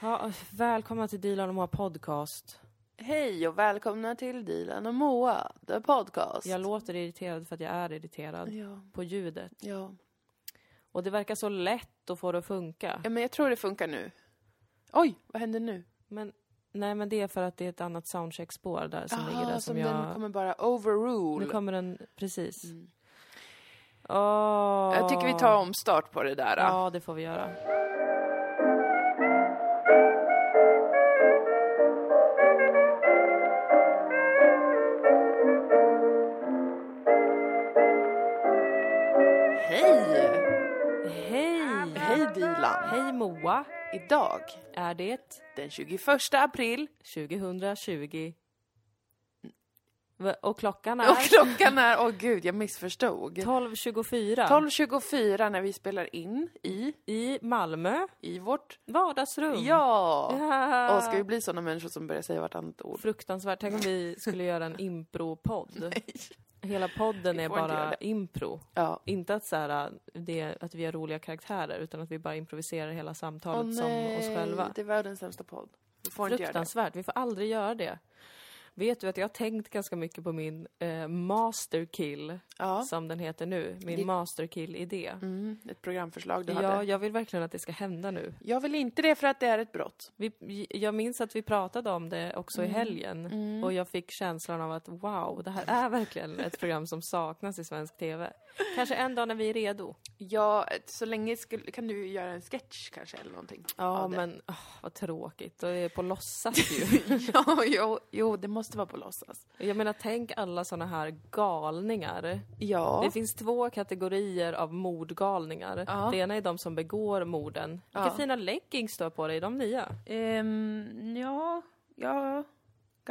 Ja, välkomna till Dilan och Moa podcast. Hej och välkomna till Dilan och Moa, the podcast. Jag låter irriterad för att jag är irriterad Ja, på ljudet. ja. Och det verkar så lätt att få det att funka. ja, men jag tror det funkar nu. Oj, vad händer nu? Men nej, men det är för att det är ett annat soundcheck-spår där som ligger där som, som jag... den kommer bara overrule. Nu kommer den, precis. Mm. Åh. Jag tycker vi tar omstart på det där. då. Ja, det får vi göra. Dilan! Hej Moa! Idag, Är det den 21 april, 2020? Va- Och klockan är och klockan är, åh gud, jag missförstod. 12.24 12.24 när vi spelar in i, i Malmö i vårt... vardagsrum. Ja! Ja. Och ska vi bli sådana människor som börjar säga vartannat ord? Fruktansvärt. Tänk om vi skulle göra en impro-podd. Hela podden är bara impro. Ja. Inte att, så här, det, att vi har roliga karaktärer, utan att vi bara improviserar hela samtalet Åh som oss själva. det är världens sämsta podd. Vi får. Fruktansvärt. Vi får aldrig göra det. Vet du att jag har tänkt ganska mycket på min eh, masterkill, Ja. som den heter nu. Min Det- masterkill-idé. Mm, ett programförslag du Ja, hade. jag vill verkligen att det ska hända nu. Jag vill inte det för att det är ett brott. Vi, jag minns att vi pratade om det också Mm. i helgen och jag fick känslan av att wow, det här är verkligen ett program som saknas i svensk TV. Kanske en dag när vi är redo. Ja, så länge skulle, kan du göra en sketch kanske eller någonting. Ja, men åh, vad tråkigt. Det är på låtsas ju. ja, jo, jo, det måste vara på låtsas. jag menar, tänk alla såna här galningar. Ja. Det finns två kategorier av mordgalningar. Ja. Det ena är de som begår morden. Vilka Ja. fina leggings du har på dig, de nya? Ehm, ja, ja,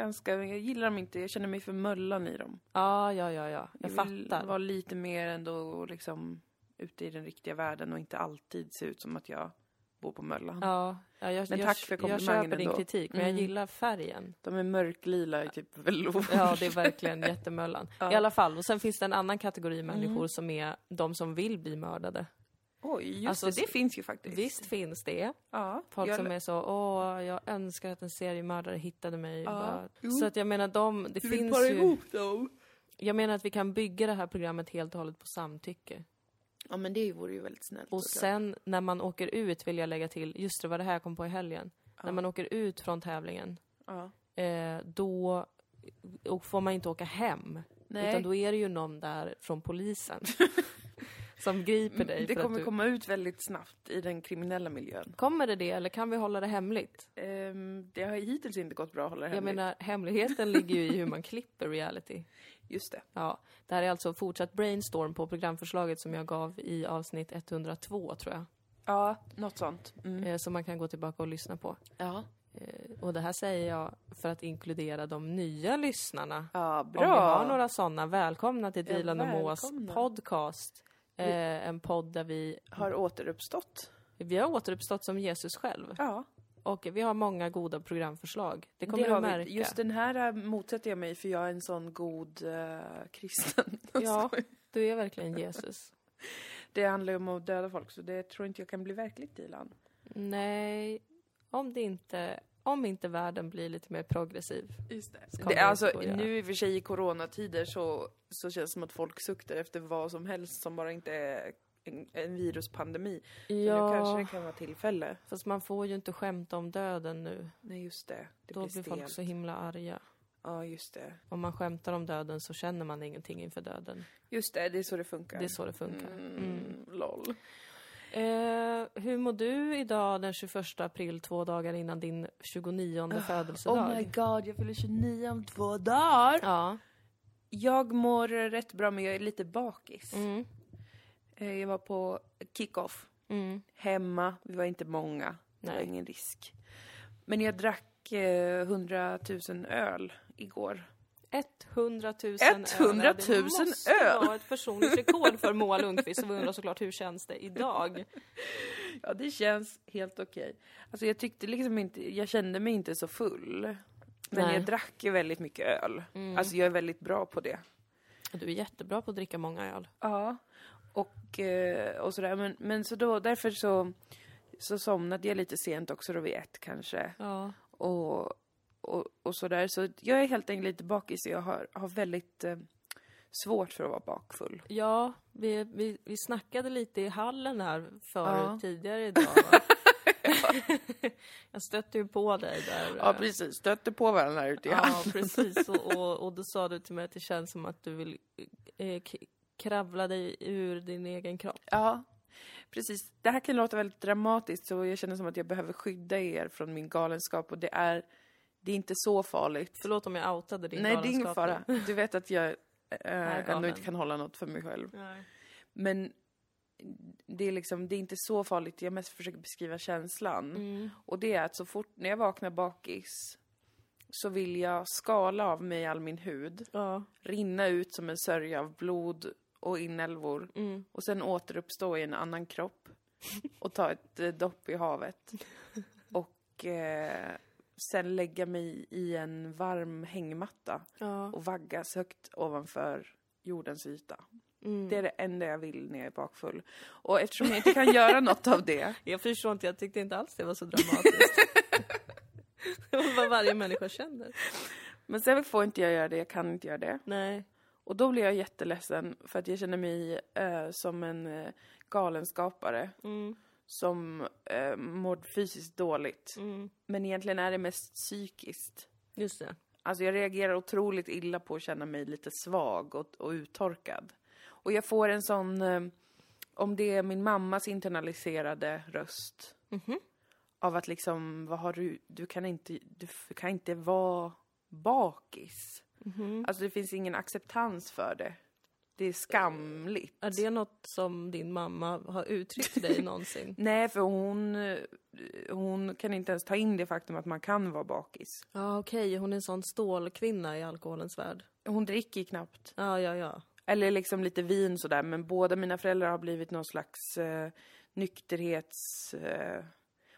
ganska. Jag gillar dem inte. Jag känner mig för möllan i dem. Ja, ja, ja, ja. Jag, vill fattar. vara lite mer ändå liksom ute i den riktiga världen och inte alltid se ut som att jag bor på Möllan. Ja, ja jag, Men jag, tack för jag komplimangen köper din ändå. kritik, men Mm. jag gillar färgen. De är mörklila i typ velour. Ja, det är verkligen jättemöllan. Ja. I alla fall, och sen finns det en annan kategori människor som är de som vill bli mördade. Oj, just Alltså, det. Det finns ju faktiskt. Visst finns det. Ja. Folk jag, som är så, åh, jag önskar att en seriemördare hittade mig. Ja. Så att jag menar, de, det Du finns ju... ihop dem. Jag menar att vi kan bygga det här programmet helt och hållet på samtycke. Ja, men det vore ju väldigt snällt. Och såklart. sen när man åker ut, vill jag lägga till, just det var det här jag kom på i helgen. När man åker ut från tävlingen, Ja. eh, då och får man inte åka hem. Nej. Utan då är det ju någon där från polisen som griper dig. Mm, det för kommer du... komma ut väldigt snabbt i den kriminella miljön. Kommer det det eller kan vi hålla det hemligt? Ehm, det har hittills inte gått bra att hålla det Jag hemligt. menar, hemligheten ligger ju i hur man klipper reality. Just det. Ja, det här är alltså fortsatt brainstorm på programförslaget som jag gav i avsnitt 102 tror jag. Ja, något sånt. Mm. Eh, som man kan gå tillbaka och lyssna på. Ja. Eh, och det här säger jag för att inkludera de nya lyssnarna. Ja, Om bra. vi har några sådana, välkomna till Ja, Dilan och Moas välkomna. podcast. Eh, en podd där vi, Har återuppstått. vi har återuppstått som Jesus själv. Ja, Och vi har många goda programförslag. Det kommer det du märka. vi. Just den här äh, motsätter jag mig för jag är en sån god uh, kristen. Ja, du är verkligen Jesus. Det handlar ju om att döda folk så det tror inte jag kan bli verkligt Dilan. Nej, om det inte, om inte världen blir lite mer progressiv. Just det. Det alltså, nu i och för sig i coronatider så, så känns det som att folk suktar efter vad som helst som bara inte är en, en viruspandemi. Så nu kanske det kan vara tillfälle. fast man får ju inte skämta om döden nu. Nej, just det. Det Då blir blir folk så himla arga. Ja, just det. Om man skämtar om döden så känner man ingenting inför döden. Just det, det är så det funkar. Det är så det funkar. Mm. Mm, LOL. Eh, hur mår du idag den 21 april, två dagar innan din 29 födelsedag? Oh my god, jag fyller 29 om två dagar. Ja. Jag mår rätt bra men jag är lite bakis. Mm. Eh, Jag var på kick-off Mm. hemma, vi var inte många. Det var ingen risk. Men jag drack eh, 100 000 öl igår. 100 000 100 000 öl. Det måste öl. vara ett personligt rekord för Moa Lundqvist. Och vi undrar såklart hur känns det idag? Ja, det känns helt okej. Alltså jag tyckte liksom inte, jag kände mig inte så full. Men Nej. Mm. jag drack ju väldigt mycket öl. Alltså jag är väldigt bra på det. Du är jättebra på att dricka många öl. Ja. Och, eh, och sådär. Men, men så då, därför så så somnade jag lite sent också då vid ett kanske. Ja. Och, och, och sådär. Så jag är helt enkelt lite bakis jag har, har väldigt eh, svårt för att vara bakfull. Ja, vi, vi, vi snackade lite i hallen här förut Ja. tidigare idag. jag stötte ju på dig där. Ja, precis. Stötte på varandra här ute i Ja, precis. Och, och, och då sa du till mig att det känns som att du vill eh, kravla dig ur din egen kropp. Ja, precis. Det här kan låta väldigt dramatiskt så jag känner som att jag behöver skydda er från min galenskap och det är, det är inte så farligt. Förlåt om jag outade din Nej, det är ingen fara. Du vet att jag äh, ändå inte kan hålla något för mig själv. Nej. Men det är liksom, det är inte så farligt. Jag mest försöker beskriva känslan. Mm. Och det är att så fort när jag vaknar bakis så vill jag skala av mig all min hud, Ja. rinna ut som en sörja av blod och inälvor Mm. och sen återuppstå i en annan kropp och ta ett eh, dopp i havet. Och eh, sen lägga mig i en varm hängmatta Ja. och vaggas högt ovanför jordens yta. Mm. Det är det enda jag vill när jag är bakfull. Och eftersom jag inte kan göra något av det Jag förstår inte, jag tyckte inte alls det var så dramatiskt. det var vad varje människa känner. Men sen får inte jag göra det, jag kan inte göra det. Nej. Och då blir jag jätteledsen för att jag känner mig eh, som en eh, galenskapare Mm. Som eh, mår fysiskt dåligt. Mm. Men egentligen är det mest psykiskt. Just det. Alltså jag reagerar otroligt illa på att känna mig lite svag och, och uttorkad. Och jag får en sån, eh, om det är min mammas internaliserade röst. Mhm. Av att liksom, vad har du, du kan inte, du kan inte vara bakis. Mhm. Alltså det finns ingen acceptans för det. Det är skamligt. Är det något som din mamma har uttryckt till dig någonsin? Nej, för hon, hon kan inte ens ta in det faktum att man kan vara bakis. Ja, okej, hon är en sån stålkvinna i alkoholens värld. Hon dricker knappt. Ja, ja, ja. Eller liksom lite vin sådär, men båda mina föräldrar har blivit någon slags eh, nykterhets... Eh,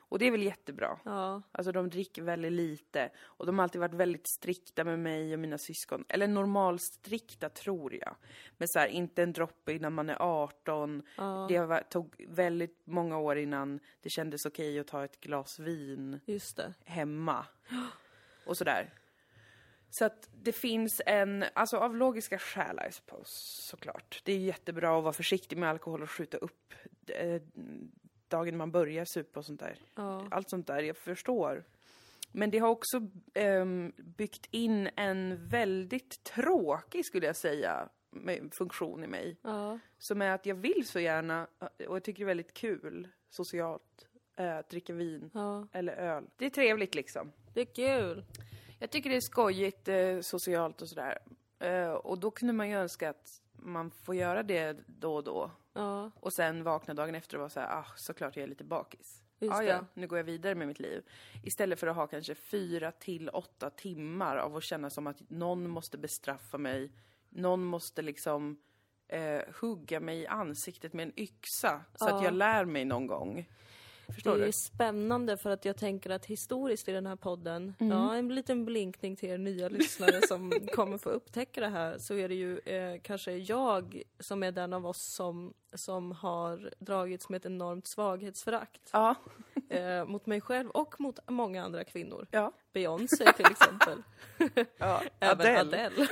och det är väl jättebra. Ja, Alltså de dricker väldigt lite. Och de har alltid varit väldigt strikta med mig och mina syskon. Eller normalstrikta tror jag. Men så här, inte en droppe innan man är 18. ja, Det var, tog väldigt många år innan det kändes okej att ta ett glas vin just det. hemma. Och sådär. Så att det finns en, alltså av logiska skäl I suppose, såklart. Det är jättebra att vara försiktig med alkohol och skjuta upp eh, dagen man börjar supa och sånt där. Ja, Allt sånt där, jag förstår. Men det har också ehm, byggt in en väldigt tråkig, skulle jag säga, funktion i mig. ja, Som är att jag vill så gärna, och jag tycker det är väldigt kul, socialt, eh, att dricka vin ja. eller öl. Det är trevligt liksom. Det är kul. Jag tycker det är skojigt, eh, socialt och sådär. Eh, och då kunde man ju önska att man får göra det då och då. Ja, Och sen vakna dagen efter och vara såhär, ah, såklart jag är lite bakis. just ah, ja, nu går jag vidare med mitt liv. Istället för att ha kanske fyra till åtta timmar av att känna som att någon måste bestraffa mig. Någon måste liksom eh, hugga mig i ansiktet med en yxa så Ja. att jag lär mig någon gång. Förstår det är du? spännande för att jag tänker att historiskt i den här podden, Mm. ja en liten blinkning till er nya lyssnare som kommer få upptäcka det här, så är det ju eh, kanske jag som är den av oss som, som har dragits med ett enormt svaghetsförakt Ja. eh, mot mig själv och mot många andra kvinnor. Ja. Beyoncé till exempel. ja. Även Adele. Adele.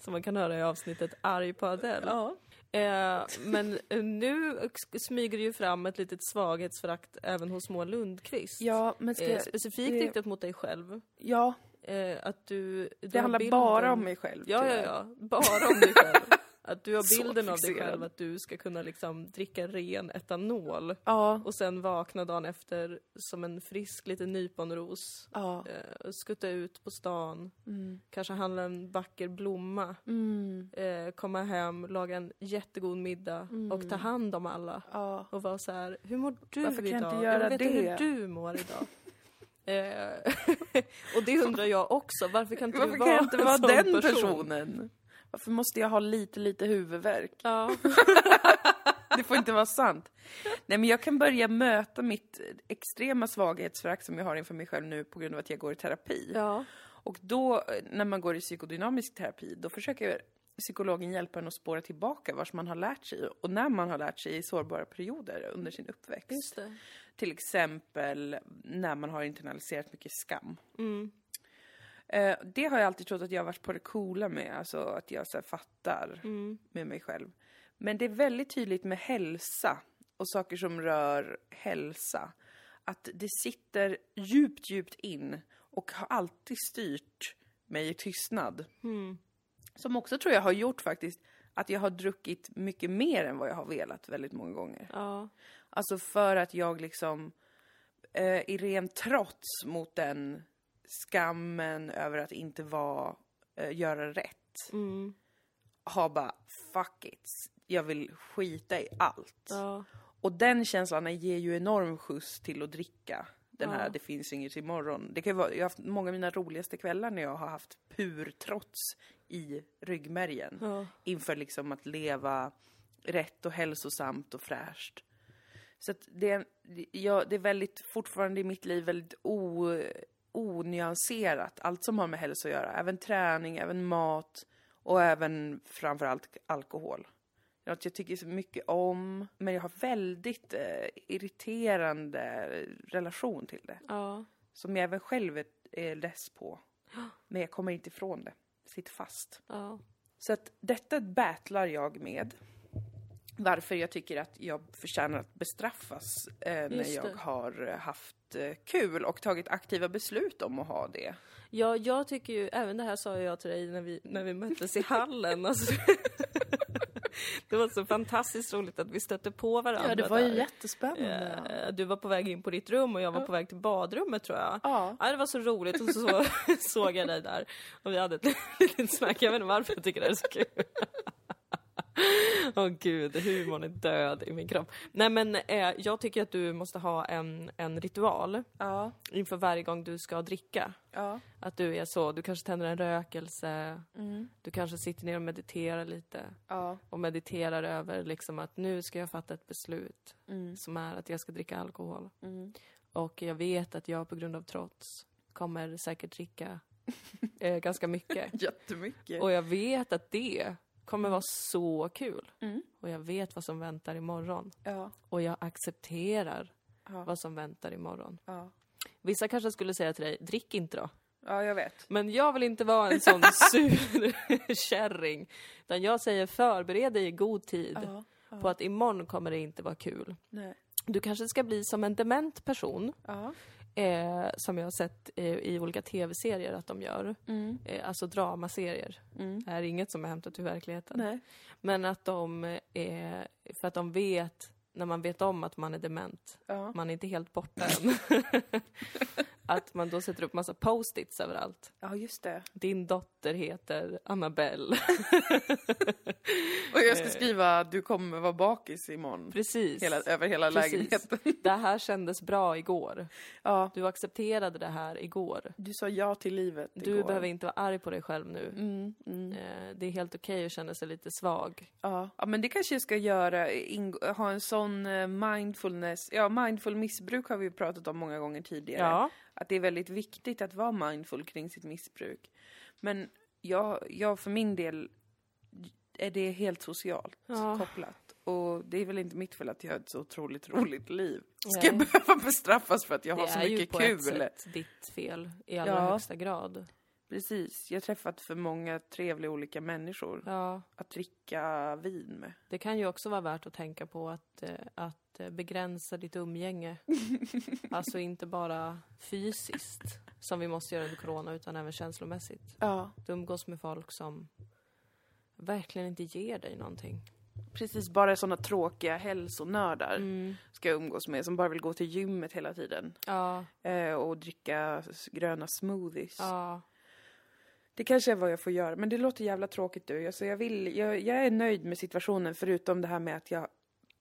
som man kan höra i avsnittet Arg på Adele. Ja. Eh, men eh, nu smyger det ju fram ett litet svaghetsförakt även hos Moa Lundqvist. Ja, men ska Eh, specifikt det- riktat mot dig själv. ja, Eh, att du... du det handlar bilden- bara om mig själv. Ja, ja, ja. Bara om dig själv. Att du har bilden av dig själv att du ska kunna liksom dricka ren etanol Ja, och sen vakna dagen efter som en frisk liten nyponros. ja. Eh, skutta ut på stan, Mm. kanske handla en vacker blomma. Mm. Eh, komma hem, laga en jättegod middag och ta hand om alla. Ja. Och vara så här, hur mår du Varför kan jag idag? inte göra jag veta det?" hur du mår idag. eh, och det undrar jag också, varför kan inte Varför du kan vara jag inte vara den person? personen? Varför måste jag ha lite, lite huvudvärk? Ja. Det får inte vara sant. Nej, men jag kan börja möta mitt extrema svaghetsförakt som jag har inför mig själv nu på grund av att jag går i terapi. ja. Och då, när man går i psykodynamisk terapi, då försöker psykologen hjälpa en att spåra tillbaka vars man har lärt sig och när man har lärt sig i sårbara perioder under sin uppväxt. Till exempel när man har internaliserat mycket skam. Mm. Eh, det har jag alltid trott att jag har varit på det coola med, alltså att jag så här, fattar Mm. med mig själv. Men det är väldigt tydligt med hälsa och saker som rör hälsa. Att det sitter djupt, djupt in och har alltid styrt mig i tystnad. Mm. Som också tror jag har gjort faktiskt att jag har druckit mycket mer än vad jag har velat väldigt många gånger. Ja. Alltså för att jag liksom eh, i ren trots mot den skammen över att inte vara, eh, göra rätt, Mm. har bara fuck it, jag vill skita i allt. Ja. Och den känslan ger ju enorm skjuts till att dricka. Den här Ja. det finns inget imorgon. Det kan vara, jag har haft många av mina roligaste kvällar när jag har haft pur trots i ryggmärgen. Ja. Inför liksom att leva rätt och hälsosamt och fräscht. Så att det, är, ja, det är väldigt, fortfarande i mitt liv väldigt o, onyanserat. Allt som har med hälsa att göra. Även träning, även mat och även framförallt alkohol. Något jag tycker så mycket om, men jag har väldigt eh, irriterande relation till det. Ja. Som jag även själv är, är less på. Men jag kommer inte ifrån det. Sitter fast. Ja. Så att detta battlar jag med. Varför jag tycker att jag förtjänar att bestraffas eh, när jag det. har eh, haft eh, kul och tagit aktiva beslut om att ha det. Ja, jag tycker ju, även det här sa jag till dig när vi, när vi möttes i hallen. Alltså, det var så fantastiskt roligt att vi stötte på varandra där. jättespännande. Eh, Du var på väg in på ditt rum och jag var på väg till badrummet tror jag. Ja. Ja, det var så roligt och så såg jag dig där och vi hade ett litet snack. Jag vet inte varför jag tycker det är så kul. Åh gud, humorn är död i min kropp. Nej men eh, jag tycker att du måste ha en, en ritual Ja. inför varje gång du ska dricka. Ja. Att du är så, du kanske tänder en rökelse, Mm. du kanske sitter ner och mediterar lite. Ja. Och mediterar över liksom att nu ska jag fatta ett beslut Mm. som är att jag ska dricka alkohol. Mm. Och jag vet att jag på grund av trots kommer säkert dricka eh, ganska mycket. Jättemycket. Och jag vet att det kommer vara så kul. Mm. Och jag vet vad som väntar imorgon. Ja. Och jag accepterar Ja. vad som väntar imorgon. Ja. Vissa kanske skulle säga till dig, drick inte då. ja, jag vet. Men jag vill inte vara en sån sur kärring. Utan jag säger förbered dig i god tid Ja. på att imorgon kommer det inte vara kul. Nej. Du kanske ska bli som en dement person, Ja. Eh, som jag har sett eh, i olika tv-serier att de gör. Mm. Eh, alltså dramaserier. Mm. Det här är inget som är hämtat ur verkligheten. Nej. Men att de, eh, för att de vet, när man vet om att man är dement, Ja. man är inte helt borta än. att man då sätter upp massa post-its överallt. ja, just det. Din dotter heter Annabelle. Och jag ska skriva du kommer vara bakis imorgon. Precis. Hela, över hela Precis. lägenheten. Det här kändes bra igår. Ja. Du accepterade det här igår. Du sa ja till livet Du igår. behöver inte vara arg på dig själv nu. Mm, mm. Eh, Det är helt okej att känna sig lite svag. Ja. ja, men det kanske jag ska göra. Ha en sån eh, mindfulness. Ja, mindful missbruk har vi pratat om många gånger tidigare. Ja. Att det är väldigt viktigt att vara mindful kring sitt missbruk. Men jag, jag för min del är det helt socialt Ja. kopplat. Och det är väl inte mitt fel att jag har ett så otroligt roligt liv. Ska Nej. jag behöva bestraffas för att jag Det har så är ju mycket på kul? ett sätt ditt fel i allra Ja. högsta grad. Precis. Jag har träffat för många trevliga olika människor Ja. att dricka vin med. Det kan ju också vara värt att tänka på att, eh, att eh, begränsa ditt umgänge. alltså inte bara fysiskt, som vi måste göra under corona, utan även känslomässigt. Ja. Du umgås med folk som verkligen inte ger dig någonting. Precis, bara sådana tråkiga hälsonördar Mm. ska jag umgås med som bara vill gå till gymmet hela tiden. Ja, Eh, och dricka gröna smoothies. ja, Det kanske är vad jag får göra, men det låter jävla tråkigt du. Alltså, jag, vill, jag, jag är nöjd med situationen förutom det här med att jag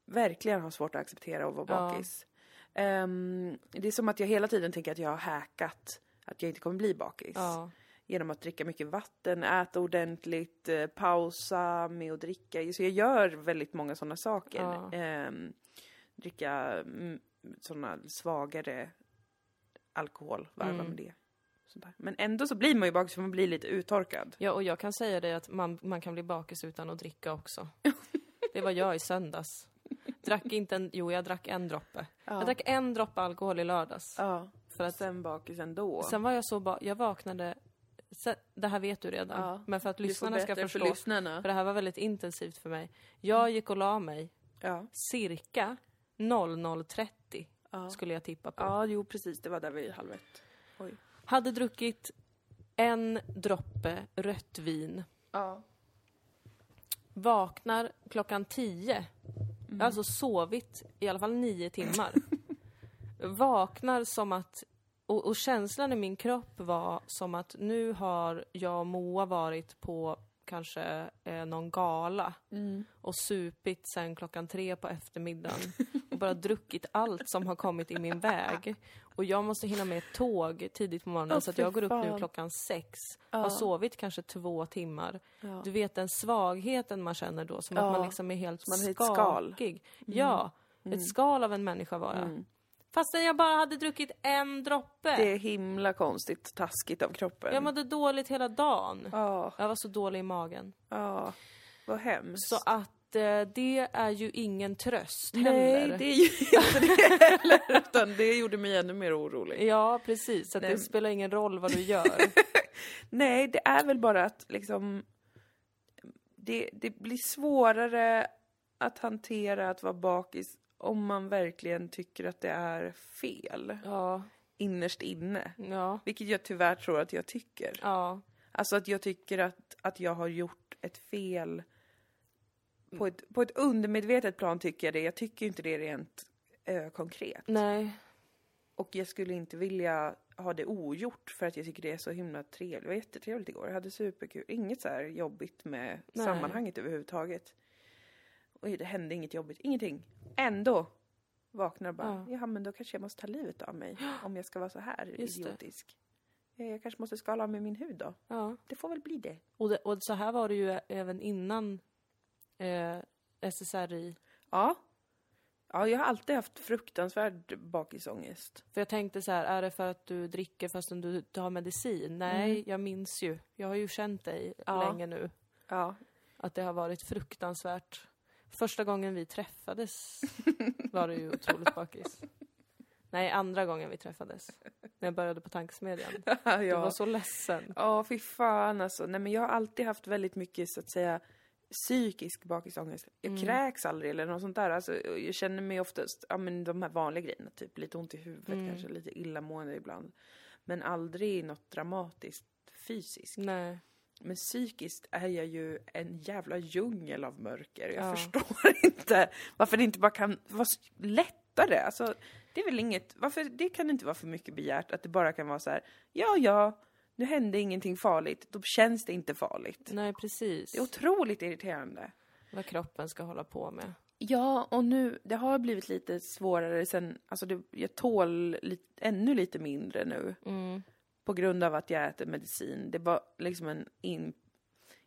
verkligen har svårt att acceptera att vara Ja. bakis. Ehm, det är som att jag hela tiden tänker att jag har hackat att jag inte kommer bli bakis. ja. Genom att dricka mycket vatten, äta ordentligt, eh, pausa med att dricka. Så jag gör väldigt många sådana saker. Ja. Ehm, dricka mm, sådana svagare alkohol, varva Mm. med det. Men ändå så blir man ju bakis för man blir lite uttorkad. Ja, och jag kan säga dig att man, man kan bli bakis utan att dricka också. Det var jag i söndags. Drack inte en, jo jag drack en droppe. Ja. Jag drack en droppe alkohol i lördags. Ja, För att, sen bakis ändå. sen var jag så ba- jag vaknade, sen, det här vet du redan, Ja. men för att lyssnarna ska förstå, för lyssnarna. för det här var väldigt intensivt för mig. Jag gick och la mig Ja. cirka 00.30 Ja. skulle jag tippa på. ja, jo precis. Det var där vid halv ett. Oj. Hade druckit en droppe rött vin. Ja. Vaknar klockan 10. Jag har alltså sovit i alla fall nio timmar. Vaknar som att... Och, och känslan i min kropp var som att nu har jag och Moa varit på kanske eh, någon gala Mm. och supit sen klockan tre på eftermiddagen och bara druckit allt som har kommit i min väg. Och jag måste hinna med ett tåg tidigt på morgonen Åh, så att jag går upp nu fan. klockan sex. Ja. Har sovit kanske två timmar. Ja. Du vet den svagheten man känner då, som Ja, att man liksom är helt man är ett skal. skakig. Ja, ett skal av en människa var jag. Mm. Fastän jag bara hade druckit en droppe. Det är himla konstigt taskigt av kroppen. Jag mådde dåligt hela dagen. Ja, Jag var så dålig i magen. ja. Vad hemskt. Så att eh, det är ju ingen tröst Nej, heller. det är ju inte det heller. Utan det gjorde mig ännu mer orolig. Ja, precis. Så det Nej. spelar ingen roll vad du gör. Nej, det är väl bara att liksom... Det, det blir svårare att hantera att vara bakis om man verkligen tycker att det är fel ja, innerst inne. ja, Vilket jag tyvärr tror att jag tycker. ja. Alltså att jag tycker att, att jag har gjort ett fel. På ett, på ett undermedvetet plan tycker jag det. Jag tycker inte det rent eh, konkret. Nej. Och jag skulle inte vilja ha det ogjort för att jag tycker det är så himla trevligt. Det var jättetrevligt igår. Jag hade superkul. Inget så jobbigt med Nej. sammanhanget överhuvudtaget. Och det hände inget jobbigt. Ingenting. Ändå vaknar och bara, Ja. jaha men då kanske jag måste ta livet av mig. Om jag ska vara så här Just det. idiotisk. Eh, Jag kanske måste skala av mig min hud då. Ja. Det får väl bli det. Och, det, och så här var det ju även innan eh, SSRI. Ja. Ja, jag har alltid haft fruktansvärd bakisångest. För jag tänkte så här, är det för att du dricker fastän du tar medicin? Nej, Mm. jag minns ju. Jag har ju känt dig Ja. länge nu. Ja. Att det har varit fruktansvärt. Första gången vi träffades var du ju otroligt bakis. Nej, andra gången vi träffades. När jag började på tankesmedjan. Du var ja. så ledsen. Ja, fy fan alltså. Nej, men jag har alltid haft väldigt mycket, så att säga, psykisk bakisångest. Jag Mm. kräks aldrig eller något sånt där. Alltså, jag känner mig oftast, ja men de här vanliga grejerna, typ lite ont i huvudet Mm. kanske, lite illamående ibland. Men aldrig något dramatiskt fysiskt. Nej. Men psykiskt är jag ju en jävla djungel av mörker. Jag Ja. förstår inte varför det inte bara kan vara lättare. Alltså, det är väl inget, varför, det kan inte vara för mycket begärt att det bara kan vara så här, ja, ja, nu hände ingenting farligt, då känns det inte farligt. Nej, precis. Det är otroligt irriterande. Vad kroppen ska hålla på med. Ja, och nu, det har blivit lite svårare sen, alltså det, jag tål lite, ännu lite mindre nu. Mm. På grund av att jag äter medicin. Det var liksom en in,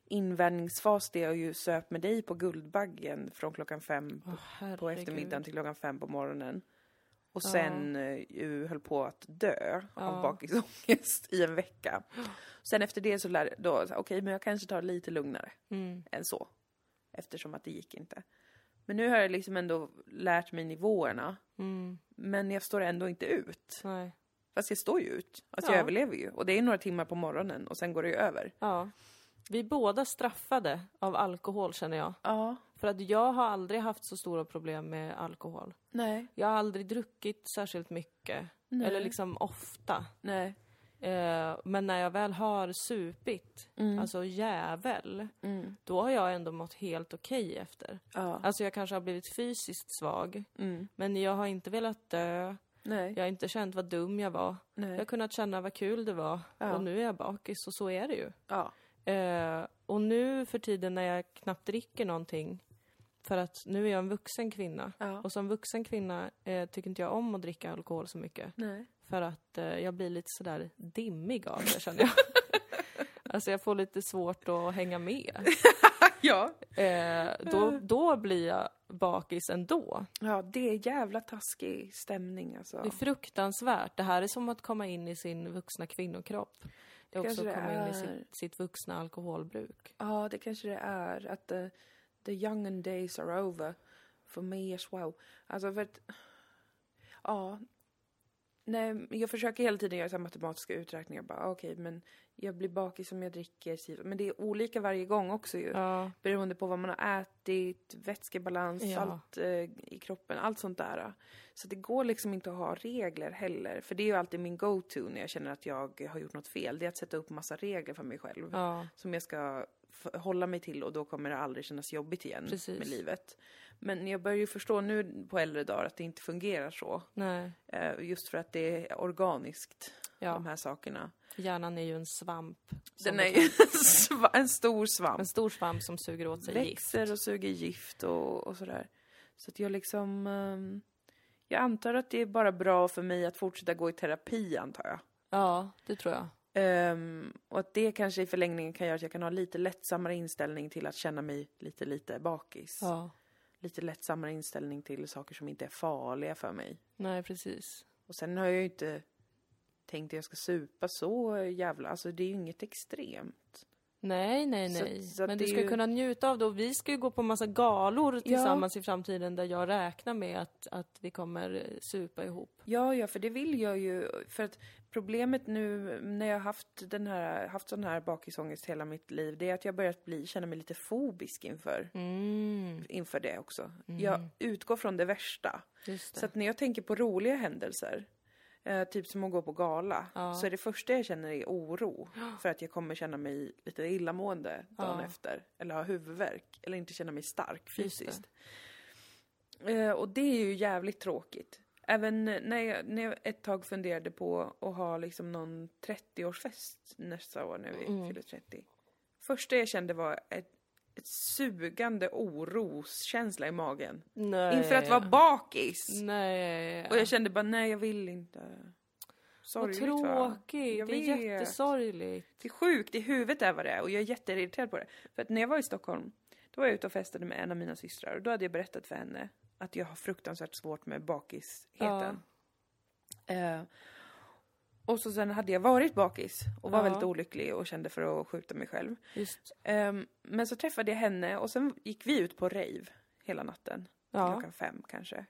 invänjningsfas det jag ju söp med dig på Guldbaggen från klockan fem på herregud. eftermiddagen till klockan fem på morgonen. Och sen eh, ju höll på att dö Ja. av bakisångest i en vecka. Sen efter det så lärde då, så, okej men jag kanske tar lite lugnare Mm. än så. Eftersom att det gick inte. Men nu har jag liksom ändå lärt mig nivåerna. Mm. Men jag står ändå inte ut. Nej. Fast jag står ju ut. Alltså Ja. jag överlever ju. Och det är några timmar på morgonen och sen går det ju över. Ja. Vi båda straffade av alkohol känner jag. Ja. För att jag har aldrig haft så stora problem med alkohol. Nej. Jag har aldrig druckit särskilt mycket. Nej. Eller liksom ofta. Nej. Eh, men när jag väl har supit, Mm. alltså jävel, Mm. då har jag ändå mått helt okej efter. Ja. Alltså jag kanske har blivit fysiskt svag, Mm. men jag har inte velat dö. Nej. Jag har inte känt vad dum jag var. Jag har Nej. kunnat känna vad kul det var. Ja. Och nu är jag bakis och så är det ju. Ja. Eh, och nu för tiden när jag knappt dricker någonting, för att nu är jag en vuxen kvinna. Ja. Och som vuxen kvinna eh, tycker inte jag om att dricka alkohol så mycket. Nej. För att eh, jag blir lite sådär dimmig av det känner jag. alltså jag får lite svårt att hänga med. ja. eh, då, då blir jag bakis ändå. Ja, det är jävla taskig stämning alltså. Det är fruktansvärt. Det här är som att komma in i sin vuxna kvinnokropp. Det är också att komma in i är. sitt, sitt vuxna alkoholbruk. Ja, det kanske det är. Att the, the young and days are over. For me as well. Alltså för att... Ja. Nej, jag försöker hela tiden göra så matematiska uträkningar. Bara, okej, men jag blir bakis om jag dricker. Men det är olika varje gång också ju. Ja, Beroende på vad man har ätit, vätskebalans, Ja. salt eh, i kroppen, allt sånt där. Så det går liksom inte att ha regler heller. För det är ju alltid min go-to när jag känner att jag har gjort något fel. Det är att sätta upp massa regler för mig själv ja, som jag ska hålla mig till och då kommer det aldrig kännas jobbigt igen Precis. med livet. Men jag börjar ju förstå nu på äldre dagar att det inte fungerar så. nej. Eh, Just för att det är organiskt, de Ja, här sakerna. hjärnan är ju en svamp. Den är ju en stor svamp. En stor svamp som suger åt sig gift. Växer och suger gift och, och sådär. Så att jag liksom... ehm, jag antar att det är bara bra för mig att fortsätta gå i terapi, antar jag. Ja, det tror jag. Ehm, och att det kanske i förlängningen kan göra att jag kan ha lite lättsammare inställning till att känna mig lite, lite bakis. Ja, Lite lättsammare inställning till saker som inte är farliga för mig. nej precis. Och sen har jag ju inte tänkt att jag ska supa så jävla, alltså det är ju inget extremt. Nej, nej, Så- nej. så att Men du ska ju- kunna njuta av det och vi ska ju gå på massa galor tillsammans i framtiden där jag räknar med att, att vi kommer eh, supa ihop. Ja, ja, för det vill jag ju. För att problemet nu när jag har haft den här, haft sån här bakisångest hela mitt liv, det är att jag börjat bli, känna mig lite fobisk inför, Mm, inför det också. Jag utgår från det värsta. det. Så att när jag tänker på roliga händelser, eh, typ som att gå på gala, Ja. så är det första jag känner är oro. För att jag kommer känna mig lite illamående dagen Ja. efter. Eller ha huvudvärk. Eller inte känna mig stark Just det. fysiskt. Eh, och det är ju jävligt tråkigt. Även när jag, när jag ett tag funderade på att ha liksom någon 30-årsfest nästa år när vi Mm. fyller 30. Första jag kände var ett sugande oroskänsla i magen. nej. Inför att vara bakis. Nej. Och jag kände bara, nej jag vill inte. Vad Sorgligt va? tråkigt. Det är jättesorgligt. Det är sjukt, i huvudet är vad det är och jag är jätteirriterad på det. För att när jag var i Stockholm, då var jag ute och festade med en av mina systrar och då hade jag berättat för henne att jag har fruktansvärt svårt med bakisheten. Eh, och så sen hade jag varit bakis och var Ja. väldigt olycklig och kände för att skjuta mig själv. Ehm, men så träffade jag henne och sen gick vi ut på rave hela natten. Ja. Klockan fem kanske.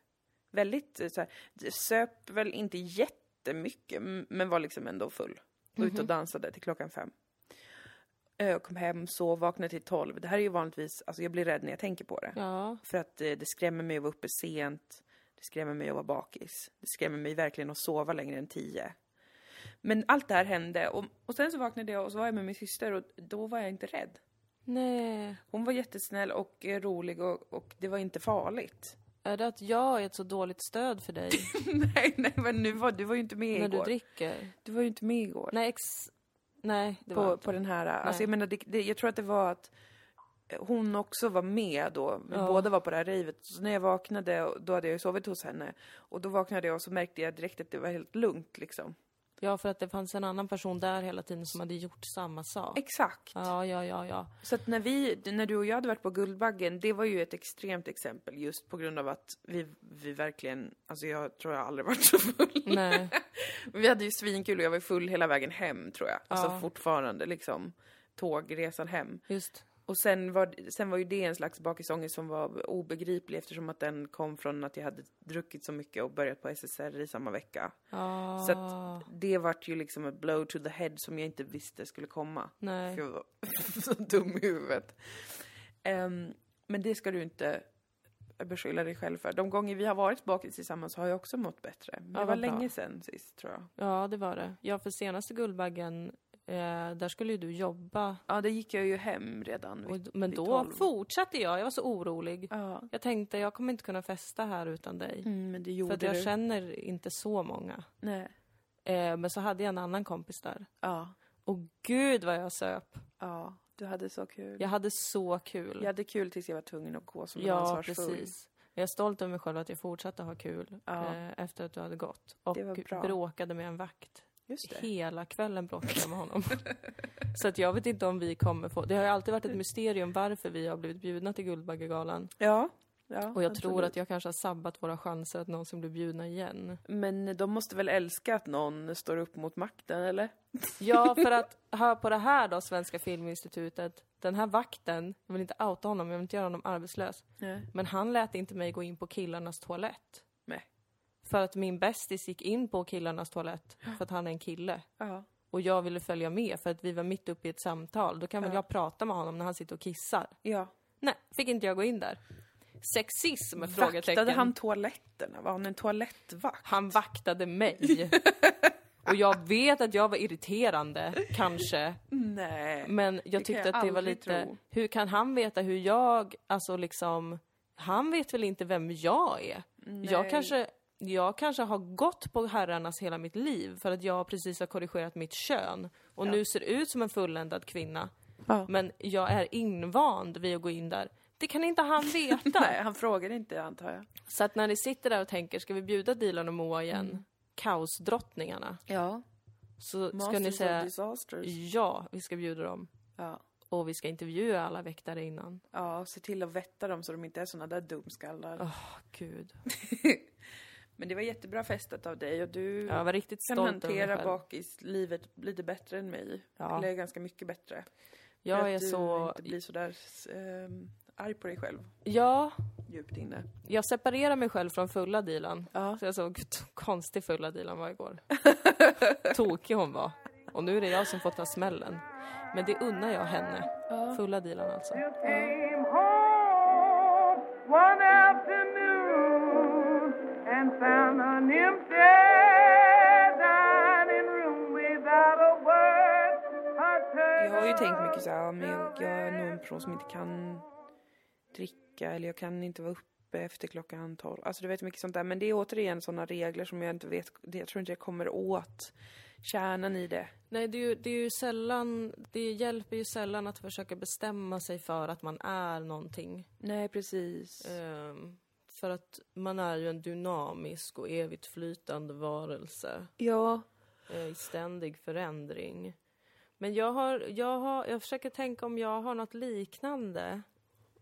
Väldigt eh, så här, söp väl inte jättemycket men var liksom ändå full. Och ute och dansade till klockan fem. Eh, och kom hem, sov, vaknade till tolv. Det här är ju vanligtvis, alltså jag blir rädd när jag tänker på det. Ja. För att eh, det skrämmer mig att vara uppe sent. Det skrämmer mig att vara bakis. Det skrämmer mig verkligen att sova längre än tio. Men allt det här hände och, och sen så vaknade jag och så var jag med min syster och då var jag inte rädd. Nej. Hon var jättesnäll och eh, rolig och, och det var inte farligt. Är det att jag är ett så dåligt stöd för dig nej, nej, men nu var, du var ju inte med när du igår. dricker? Du var ju inte med igår. Nej, ex... Nej, det var på, inte. på den här, alltså Nej. jag menar, det, det, jag tror att det var att hon också var med då. Vi Ja. båda var på det här ravet. Så när jag vaknade, och då hade jag ju sovit hos henne. Och då vaknade jag och så märkte jag direkt att det var helt lugnt liksom. Ja, för att det fanns en annan person där hela tiden som hade gjort samma sak. Exakt. Ja, ja, ja, ja. Så att när vi, när du och jag hade varit på Guldbaggen, det var ju ett extremt exempel just på grund av att vi, vi verkligen, alltså jag tror jag aldrig varit så full. Nej. Vi hade ju svinkul och jag var full hela vägen hem tror jag. Alltså Ja. fortfarande liksom tågresan hem. Just. Och sen var, sen var ju det en slags bakisångest som var obegriplig eftersom att den kom från att jag hade druckit så mycket och börjat på SSR i samma vecka. Ja. Så att det vart ju liksom ett blow to the head som jag inte visste skulle komma. Nej. För jag var så dum i huvudet. Ehm, men det ska du inte beskylla dig själv för. De gånger vi har varit bakis tillsammans har jag också mått bättre. Men Ja, det var bra. länge sedan sist tror jag. Ja, det var det. Ja, för senaste Guldbaggen, eh, där skulle ju du jobba. Ja, det gick jag ju hem redan. Och, vid- men vid då 12. fortsatte jag. Jag var så orolig. Ja, Jag tänkte, jag kommer inte kunna festa här utan dig. mm, men det För gjorde att jag du. känner inte så många. Nej. Eh, men så hade jag en annan kompis där. Ja, Och gud vad jag söp. ja, du hade så kul. Jag hade så kul. Jag hade kul tills jag var tvungen att gå som ja, precis. Jag är stolt över mig själv att jag fortsatte ha kul Ja. eh, efter att du hade gått. Och bråkade med en vakt. Hela kvällen bråkade jag med honom. så att jag vet inte om vi kommer få... Det har ju alltid varit ett mysterium varför vi har blivit bjudna till Guldbaggegalan. Ja. ja Och jag tror absolut. att jag kanske har sabbat våra chanser att någonsin bli bjudna igen. Men de måste väl älska att någon står upp mot makten, eller? Ja, för att hör på det här då, Svenska Filminstitutet. Den här vakten, jag vill inte outa honom, jag vill inte göra honom arbetslös. Nej. Men han lät inte mig gå in på killarnas toalett. För att min bästis gick in på killarnas toalett för att han är en kille. Ja. Och jag ville följa med för att vi var mitt uppe i ett samtal. Då kan väl Ja. jag prata med honom när han sitter och kissar. Ja. Nej, fick inte jag gå in där. Sexism? Vaktade Frågetecken. han toaletterna? Var han en toalettvakt? Han vaktade mig. och jag vet att jag var irriterande, kanske. Nej. Men jag tyckte jag att det var lite... tro. Hur kan han veta hur jag, alltså liksom... Han vet väl inte vem jag är? Jag Nej. kanske, jag kanske har gått på herrarnas hela mitt liv för att jag precis har korrigerat mitt kön och Ja. nu ser ut som en fulländad kvinna. Ja. Men jag är invand vid att gå in där. Det kan inte han veta. Nej, han frågade inte antar jag. Så att när ni sitter där och tänker, ska vi bjuda Dilan och Moa igen? Mm. Kaosdrottningarna. Ja. Så ska Masters ni säga, ja, vi ska bjuda dem. Ja. Och vi ska intervjua alla väktare innan. Ja, se till att vätta dem så de inte är såna där dumskallar. Åh, gud. Men det var jättebra festat av dig och du Jag var riktigt kan stolt hantera bakislivet lite bättre än mig. Ja. Eller ganska mycket bättre. För Jag att är du så... inte blir sådär um, arg på dig själv, Ja, djupt inne. jag separerar mig själv från fulla Dilan. Ja. Så jag såg konstig fulla Dilan var igår. Tokig hon var. Och nu är det jag som får ta smällen. Men det unnar jag henne. Fulla Dilan alltså. came ju tänkt mycket såhär, ja, men jag, jag är nog en person som inte kan dricka eller jag kan inte vara uppe efter klockan 12. Alltså du vet mycket sånt där. Men det är återigen sådana regler som jag inte vet, jag tror inte jag kommer åt kärnan i det. Nej, det är, ju, det är ju sällan... Det hjälper ju sällan att försöka bestämma sig för att man är någonting. Nej, precis. Ehm, för att man är ju en dynamisk och evigt flytande varelse. Ja. eh, i ständig förändring. Men jag har, jag har, jag försöker tänka om jag har något liknande.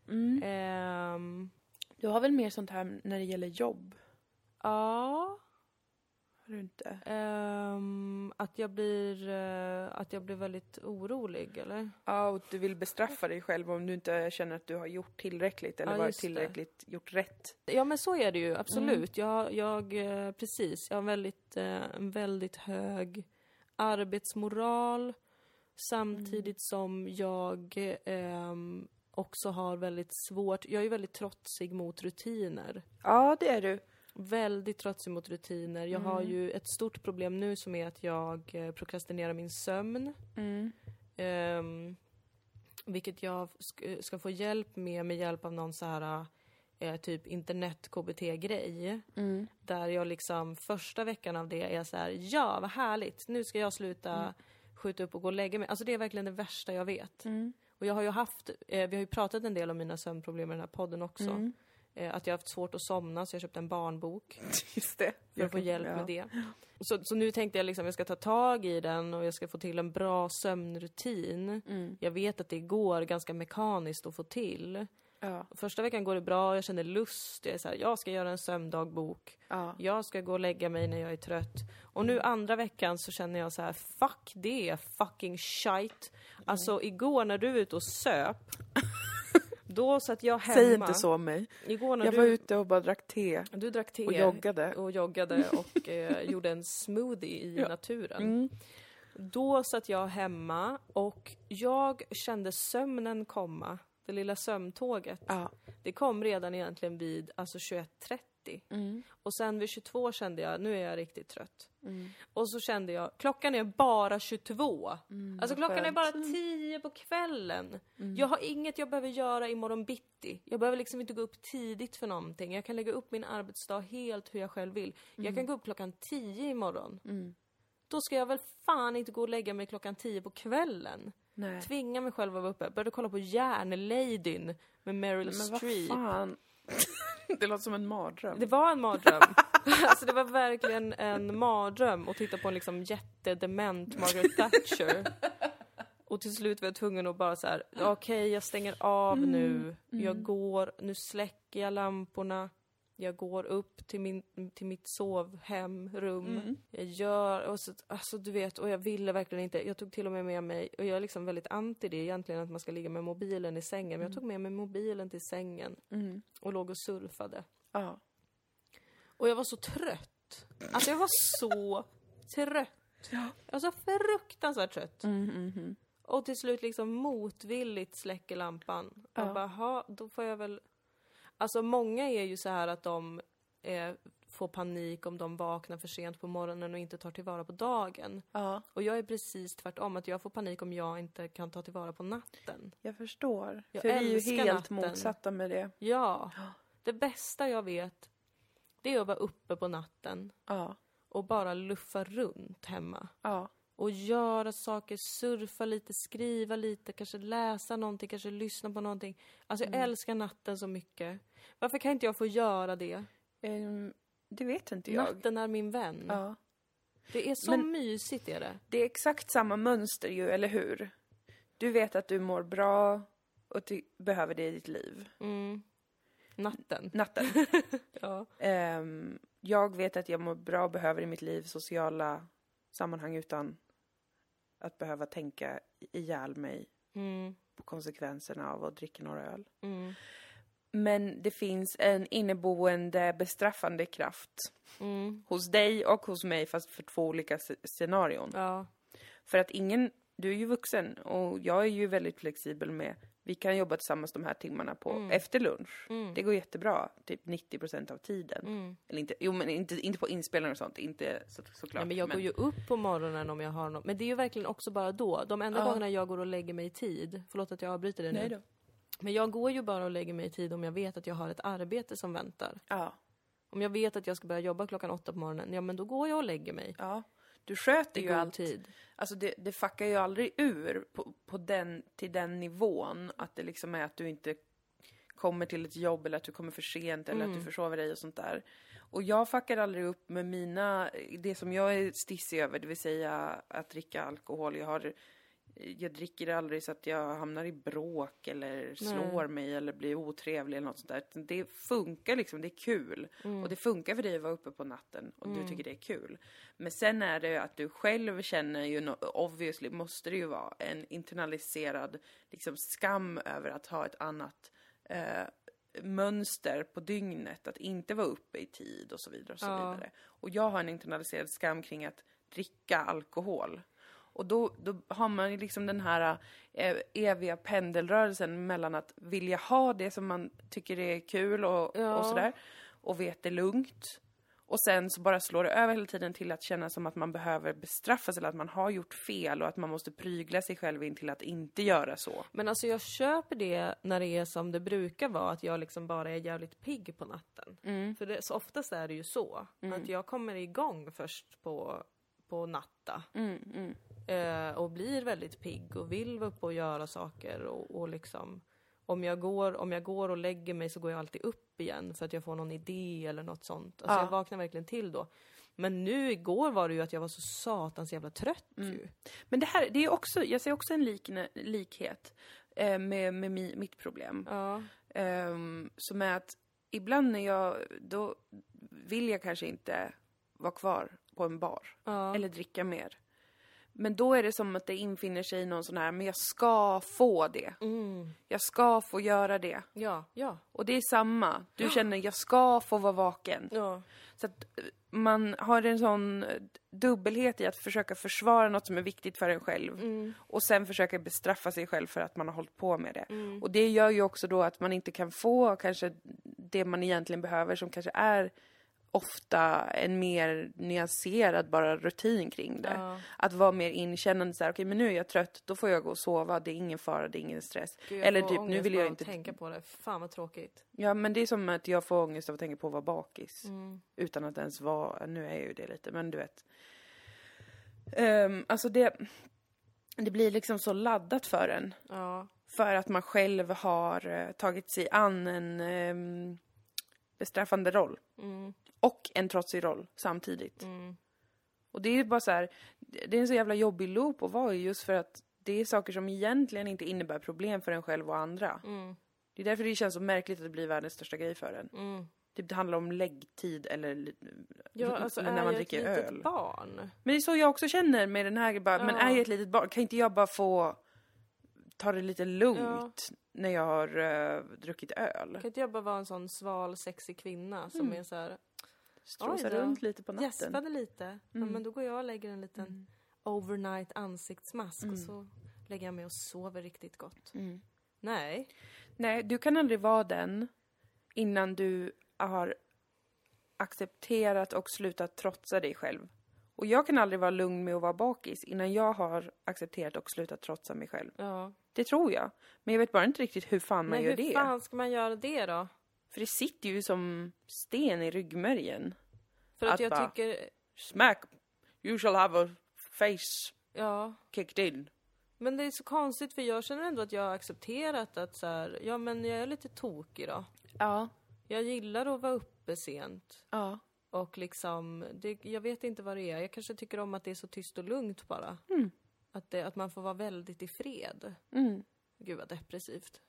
Mm. Ehm, Du har väl mer sånt här när det gäller jobb? ja, Har du inte? ehm, att jag blir, eh, att jag blir väldigt orolig eller? Ja, och du vill bestraffa dig själv om du inte känner att du har gjort tillräckligt eller Ja, varit just det. tillräckligt, gjort rätt. Ja men så är det ju, absolut. Jag, jag, eh, precis, jag har väldigt, eh, en väldigt hög arbetsmoral samtidigt som jag ehm, också har väldigt svårt, jag är väldigt trotsig mot rutiner. Ja, det är du. Väldigt trotsig mot rutiner. Jag har ju ett stort problem nu som är att jag eh, prokrastinerar min sömn. Mm. Ehm, vilket jag sk- ska få hjälp med med hjälp av någon så här eh, typ internet-KBT-grej. Mm. Där jag liksom första veckan av det är så här, ja vad härligt, nu ska jag sluta skjuta upp och gå och lägga mig. Alltså det är verkligen det värsta jag vet. Mm. Och jag har ju haft, eh, vi har ju pratat en del om mina sömnproblem i den här podden också. Mm. Eh, att jag har haft svårt att somna så jag köpte en barnbok Just det. för att få hjälp med det. Så, så nu tänkte jag liksom jag ska ta tag i den och jag ska få till en bra sömnrutin. Mm. Jag vet att det går ganska mekaniskt att få till. Ja. Första veckan går det bra, jag känner lust, jag är så här, jag ska göra en sömndagbok. Ja. Jag ska gå och lägga mig när jag är trött. Och nu andra veckan så känner jag så här, fuck det, fucking shite. Alltså igår när du var ute och söp, då satt jag hemma. Säg inte så om mig. Igår när Jag du, var ute och bara drack te. du drack te och joggade. och, joggade och eh, gjorde en smoothie i Ja. naturen. Mm. Då satt jag hemma och jag kände sömnen komma. Det lilla sömntåget. Ja. Det kom redan egentligen vid alltså 21.30. Mm. Och sen vid 22 kände jag, nu är jag riktigt trött. Mm. Och så kände jag, klockan är bara 22. alltså klockan är skönt. bara 10 på kvällen. Jag har inget jag behöver göra imorgon bitti. Jag behöver liksom inte gå upp tidigt för någonting. Jag kan lägga upp min arbetsdag helt hur jag själv vill. Jag kan gå upp klockan 10 imorgon. Mm. Då ska jag väl fan inte gå och lägga mig klockan 10 på kvällen. Nej. Tvinga mig själv att vara uppe. Började kolla på Järnladyn med Meryl Men vad Streep. fan. det låter som en mardröm. Det var en mardröm. alltså det var verkligen en mardröm att titta på en liksom jättedement Margaret Thatcher. Och till slut var jag tvungen att bara så här, okej jag stänger av nu, jag går, nu släcker jag lamporna. Jag går upp till, min, till mitt sovhem, rum. Jag gör, och så, alltså du vet, och jag ville verkligen inte. Jag tog till och med med mig, och jag är liksom väldigt anti det egentligen, att man ska ligga med mobilen i sängen. Men jag tog med mig mobilen till sängen och låg och surfade. Ja. Och jag var så trött. Alltså jag var så trött. Jag var så fruktansvärt trött. Mm, Och till slut liksom motvilligt släcker lampan. Ja. Och bara, "Ha, då får jag väl... Alltså många är ju så här att de eh, får panik om de vaknar för sent på morgonen och inte tar tillvara på dagen. ja, Och jag är precis tvärtom, att jag får panik om jag inte kan ta tillvara på natten. jag förstår. Jag För vi är ju helt natten. motsatta med det. Ja, det bästa jag vet, det är att vara uppe på natten Ja, och bara luffa runt hemma. ja, och göra saker, surfa lite, skriva lite, kanske läsa någonting, kanske lyssna på någonting. Alltså jag älskar natten så mycket. Varför kan inte jag få göra det? Ehm, det vet inte jag. Natten är min vän. Ja. Det är så Men- mysigt är det. Det är exakt samma mönster ju, eller hur? Du vet att du mår bra och du behöver det i ditt liv. Mm. Natten. Natten. Ja. Ehm, jag vet att jag mår bra och behöver i mitt liv sociala sammanhang utan att behöva tänka ihjäl mig Mm. på konsekvenserna av att dricka några öl. Mm. Men det finns en inneboende bestraffande kraft Mm. hos dig och hos mig fast för två olika sc- scenarion. Ja. För att ingen, du är ju vuxen och jag är ju väldigt flexibel med, vi kan jobba tillsammans de här timmarna på efter lunch. Mm. Det går jättebra, typ 90% av tiden. Mm. Eller inte, jo men inte, inte på inspelningar och sånt, inte så, såklart. Nej, men jag går ju upp på morgonen om jag har något. Men det är ju verkligen också bara då. De enda Ja. gångerna jag går och lägger mig i tid, förlåt att jag avbryter det nu. Nej då. Men jag går ju bara och lägger mig i tid om jag vet att jag har ett arbete som väntar. Ja, Om jag vet att jag ska börja jobba klockan åtta på morgonen, ja men då går jag och lägger mig. ja. Du sköter ju allt. tid. Alltså det, det fuckar ju aldrig ur på, på den, till den nivån att det liksom är att du inte kommer till ett jobb eller att du kommer för sent eller att du försover dig och sånt där. Och jag fuckar aldrig upp med mina, det som jag är stissig över, det vill säga att dricka alkohol. Jag har jag dricker aldrig så att jag hamnar i bråk eller slår mig eller blir otrevlig eller något sånt där. Det funkar liksom, det är kul. Och det funkar för dig att vara uppe på natten och du tycker det är kul. Men sen är det att du själv känner ju, no- obviously måste det ju vara en internaliserad liksom skam över att ha ett annat eh, mönster på dygnet, att inte vara uppe i tid och så vidare och så Ja. vidare. Och jag har en internaliserad skam kring att dricka alkohol. Och då, då har man ju liksom den här eh, eviga pendelrörelsen mellan att vilja ha det som man tycker är kul och, Ja. och sådär, och vet det lugnt. Och sen så bara slår det över hela tiden till att känna som att man behöver bestraffas eller att man har gjort fel och att man måste prygla sig själv in till att inte göra så. Men alltså jag köper det när det är som det brukar vara, att jag liksom bara är jävligt pigg på natten. För det, så oftast är det ju så, att jag kommer igång först på, på natta. Eh, och blir väldigt pigg och vill vara uppe och göra saker och, och liksom om jag, går, om jag går och lägger mig så går jag alltid upp igen för att jag får någon idé eller något sånt. Alltså Ja. jag vaknar verkligen till då. Men nu igår var det ju att jag var så satans jävla trött ju. Men det här, det är också, jag ser också en likne, likhet eh, med, med mi, mitt problem. Ja. Ehm, som är att ibland när jag, då vill jag kanske inte vara kvar på en bar. Ja. Eller dricka mer. Men då är det som att det infinner sig någon sån här, men jag ska få det. Mm. Jag ska få göra det. Ja, ja. Och det är samma. Du känner, jag ska få vara vaken. Ja. Så att eh, man har en sån eh, dubbelhet i att försöka försvara något som är viktigt för en själv. Mm. Och sen försöka bestraffa sig själv för att man har hållit på med det. Och det gör ju också då att man inte kan få kanske det man egentligen behöver som kanske är ofta en mer nyanserad bara rutin kring det. Ja. Att vara mer inkännande såhär, okej men nu är jag trött, då får jag gå och sova, det är ingen fara, det är ingen stress. Gud, Eller typ, nu vill jag inte... tänka på det. Fan vad tråkigt. Ja men det är som att jag får ångest av att tänka på att vara bakis. Mm. Utan att ens vara, nu är jag ju det lite, men du vet. Ehm, alltså det, det blir liksom så laddat för en. Ja. För att man själv har eh, tagit sig an en ehm, bestraffande roll. Mm. Och en trotsig roll samtidigt. Mm. Och det är bara så här, det är en så jävla jobbig loop att vara i just för att det är saker som egentligen inte innebär problem för en själv och andra. Mm. Det är därför det känns så märkligt att det blir världens största grej för en. Mm. Typ det handlar om läggtid eller Ja, alltså när är man jag dricker ett litet öl. barn? Men det är så jag också känner med den här, bara, men Ja. är jag ett litet barn, kan inte jag bara få ta det lite lugnt när jag har uh, druckit öl? Kan inte jag bara vara en sån sval, sexig kvinna som är så här Strosa runt lite på natten. gäspade lite. Ja, Mm. men då går jag och lägger en liten Mm. overnight ansiktsmask Mm. och så lägger jag mig och sover riktigt gott. Mm. Nej. Nej, du kan aldrig vara den innan du har accepterat och slutat trotsa dig själv. Och jag kan aldrig vara lugn med att vara bakis innan jag har accepterat och slutat trotsa mig själv. Ja. Det tror jag. Men jag vet bara inte riktigt hur fan man Men gör hur det. fan ska man göra det då? För det sitter ju som sten i ryggmärgen. För att, Att jag bara- tycker, Smack! You shall have a face ja. kicked in. Men det är så konstigt för jag känner ändå att jag har accepterat att så här, ja men jag är lite tokig då. Ja. Jag gillar att vara uppe sent. Ja. Och liksom, det, jag vet inte vad det är. Jag kanske tycker om att det är så tyst och lugnt bara. Mm. Att, det, att man får vara väldigt i fred. Mm. Gud vad depressivt.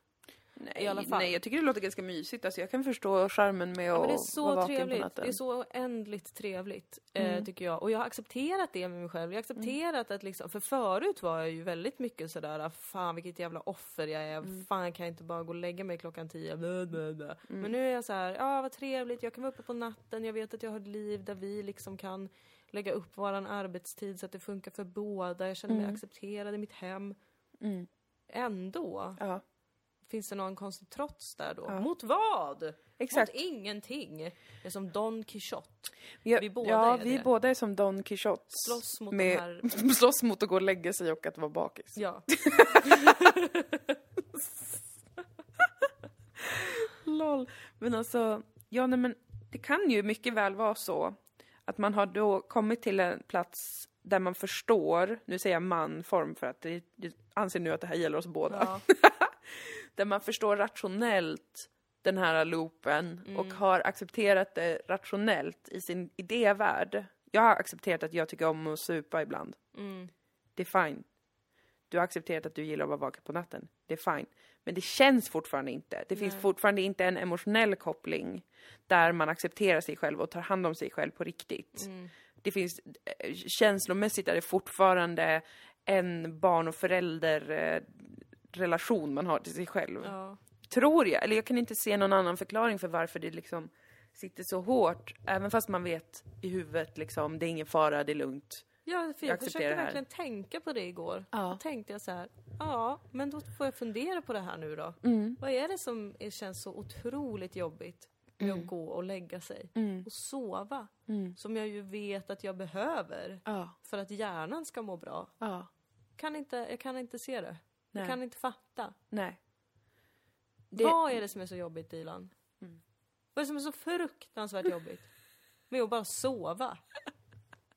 Nej, I alla fall. nej, jag tycker det låter ganska mysigt. Alltså, jag kan förstå charmen med Ja, att men det är vara vaken på trevligt. natten. Det är så oändligt trevligt, Mm. eh, tycker jag. Och jag har accepterat det med mig själv. Jag har accepterat att liksom, för förut var jag ju väldigt mycket sådär, fan vilket jävla offer jag är. Mm. Fan kan jag inte bara gå och lägga mig klockan tio? Blah, blah, blah. Men nu är jag så här, ja vad trevligt, jag kan vara uppe på natten, jag vet att jag har ett liv där vi liksom kan lägga upp våran arbetstid så att det funkar för båda. Jag känner mig accepterad i mitt hem. Mm. Ändå Ja, finns det någon konstig trots där då. Ja. Mot vad? exakt. Mot ingenting. Det är som Don Quijote. Ja, vi båda ja, är vi det. båda är som Don Quijote. Slåss mot med, här... slåss mot att gå och lägga sig och att vara bakis. Ja. Lol. Men alltså, ja nej men det kan ju mycket väl vara så att man har då kommit till en plats där man förstår, nu säger jag manform för att det, anser nu att det här gäller oss båda, ja. där man förstår rationellt den här loopen och har accepterat det rationellt i sin idévärld. Jag har accepterat att jag tycker om att supa ibland. Mm. Det är fine. Du har accepterat att du gillar att vara vaken på natten. Det är fine. Men det känns fortfarande inte. Det finns Nej. fortfarande inte en emotionell koppling där man accepterar sig själv och tar hand om sig själv på riktigt. Mm. Det finns, eh, känslomässigt är det fortfarande en barn och förälder eh, relation man har till sig själv. ja. Tror jag. Eller jag kan inte se någon annan förklaring för varför det liksom sitter så hårt. Även fast man vet i huvudet liksom, det är ingen fara, det är lugnt. Ja, för Jag jag försökte verkligen tänka på det igår. Ja. Då tänkte jag så här, ja, men då får jag fundera på det här nu då. Mm. Vad är det som är, känns så otroligt jobbigt med att gå och lägga sig Mm. och sova? Mm. Som jag ju vet att jag behöver Ja. för att hjärnan ska må bra. Ja. Kan inte, jag kan inte se det. Nej. Jag kan inte fatta. Nej. Det- Vad är det som är så jobbigt Dilan? Mm. Vad är det som är så fruktansvärt jobbigt? Med att bara sova?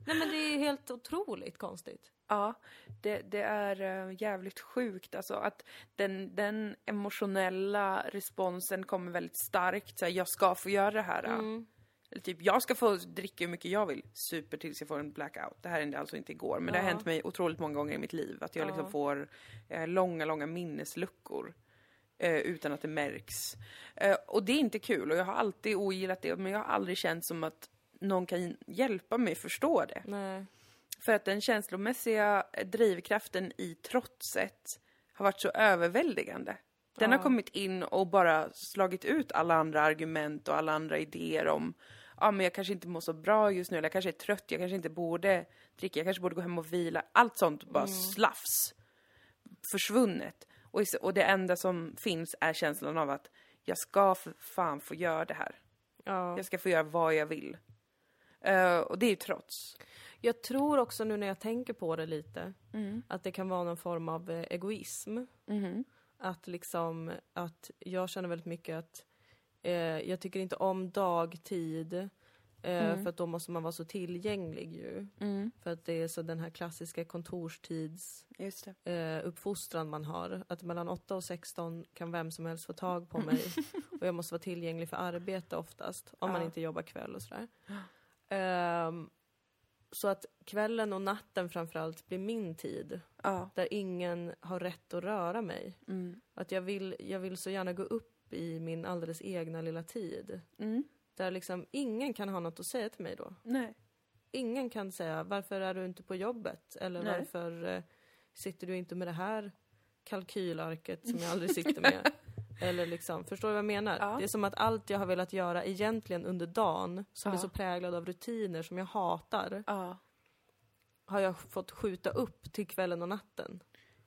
Nej men det är helt otroligt konstigt. Ja, det, det är eh, jävligt sjukt alltså att den, den emotionella responsen kommer väldigt starkt. Så här, jag ska få göra det här. Mm. Eller typ, jag ska få dricka hur mycket jag vill. Super tills jag får en blackout. Det här hände alltså inte igår, men det har Ja. hänt mig otroligt många gånger i mitt liv. Att jag liksom Ja. får eh, långa, långa minnesluckor. Eh, utan att det märks. Eh, och det är inte kul och jag har alltid ogillat det, men jag har aldrig känt som att någon kan hjälpa mig förstå det. Nej. För att den känslomässiga drivkraften i trotset har varit så överväldigande. Den Ja. har kommit in och bara slagit ut alla andra argument och alla andra idéer om ja, men jag kanske inte mår så bra just nu, eller jag kanske är trött, jag kanske inte borde dricka, jag kanske borde gå hem och vila. Allt sånt bara slafs. Försvunnet. Och, och det enda som finns är känslan av att jag ska för fan få göra det här. Ja. Jag ska få göra vad jag vill. Eh, och det är ju trots. Jag tror också nu när jag tänker på det lite Mm. att det kan vara någon form av eh, egoism. Mhm. Att liksom, att jag känner väldigt mycket att jag tycker inte om dagtid Eh, Mm. För att då måste man vara så tillgänglig ju. För att det är så den här klassiska kontorstids eh, uppfostran man har. Att mellan 8 och 16 kan vem som helst få tag på mig. och jag måste vara tillgänglig för arbete oftast. Om man Ja. inte jobbar kväll och sådär. Ehm, så att kvällen och natten framförallt blir min tid. Ja. Där ingen har rätt att röra mig. Mm. Att jag vill, jag vill så gärna gå upp i min alldeles egna lilla tid. Mm. Där liksom ingen kan ha något att säga till mig då. Nej. Ingen kan säga varför är du inte på jobbet? Eller Nej. varför eh, sitter du inte med det här kalkylarket som jag aldrig sitter med? Eller liksom, förstår du vad jag menar? Ja. Det är som att allt jag har velat göra egentligen under dagen, som Ja. är så präglad av rutiner som jag hatar, Ja. har jag fått skjuta upp till kvällen och natten.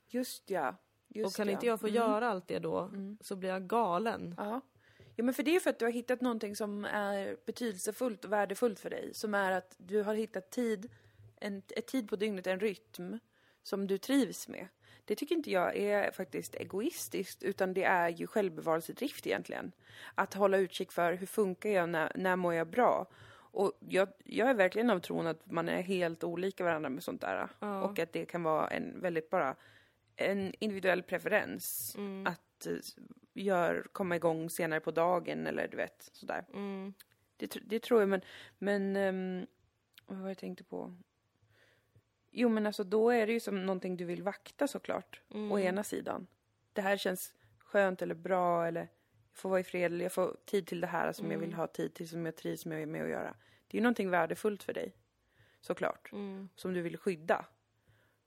Just ja. Just och kan ja. inte jag få Mm. göra allt det då, så blir jag galen. Ja. ja, men för det är för att du har hittat någonting som är betydelsefullt och värdefullt för dig. Som är att du har hittat tid, en, ett tid på dygnet, en rytm som du trivs med. Det tycker inte jag är faktiskt egoistiskt, utan det är ju självbevarelsedrift egentligen. Att hålla utkik för hur funkar jag, när, när mår jag bra? Och jag, jag är verkligen av tron att man är helt olika varandra med sånt där. Ja. Och att det kan vara en väldigt bara en individuell preferens. Mm. Att eh, gör, komma igång senare på dagen eller du vet sådär. Mm. Det, det tror jag men, men um, vad var jag tänkte på? Jo men alltså då är det ju som någonting du vill vakta såklart. Mm. Å ena sidan. Det här känns skönt eller bra eller jag får vara i fred eller jag får tid till det här som jag vill Mm. ha tid till som jag trivs med, med att göra. Det är ju någonting värdefullt för dig. Såklart. Mm. Som du vill skydda.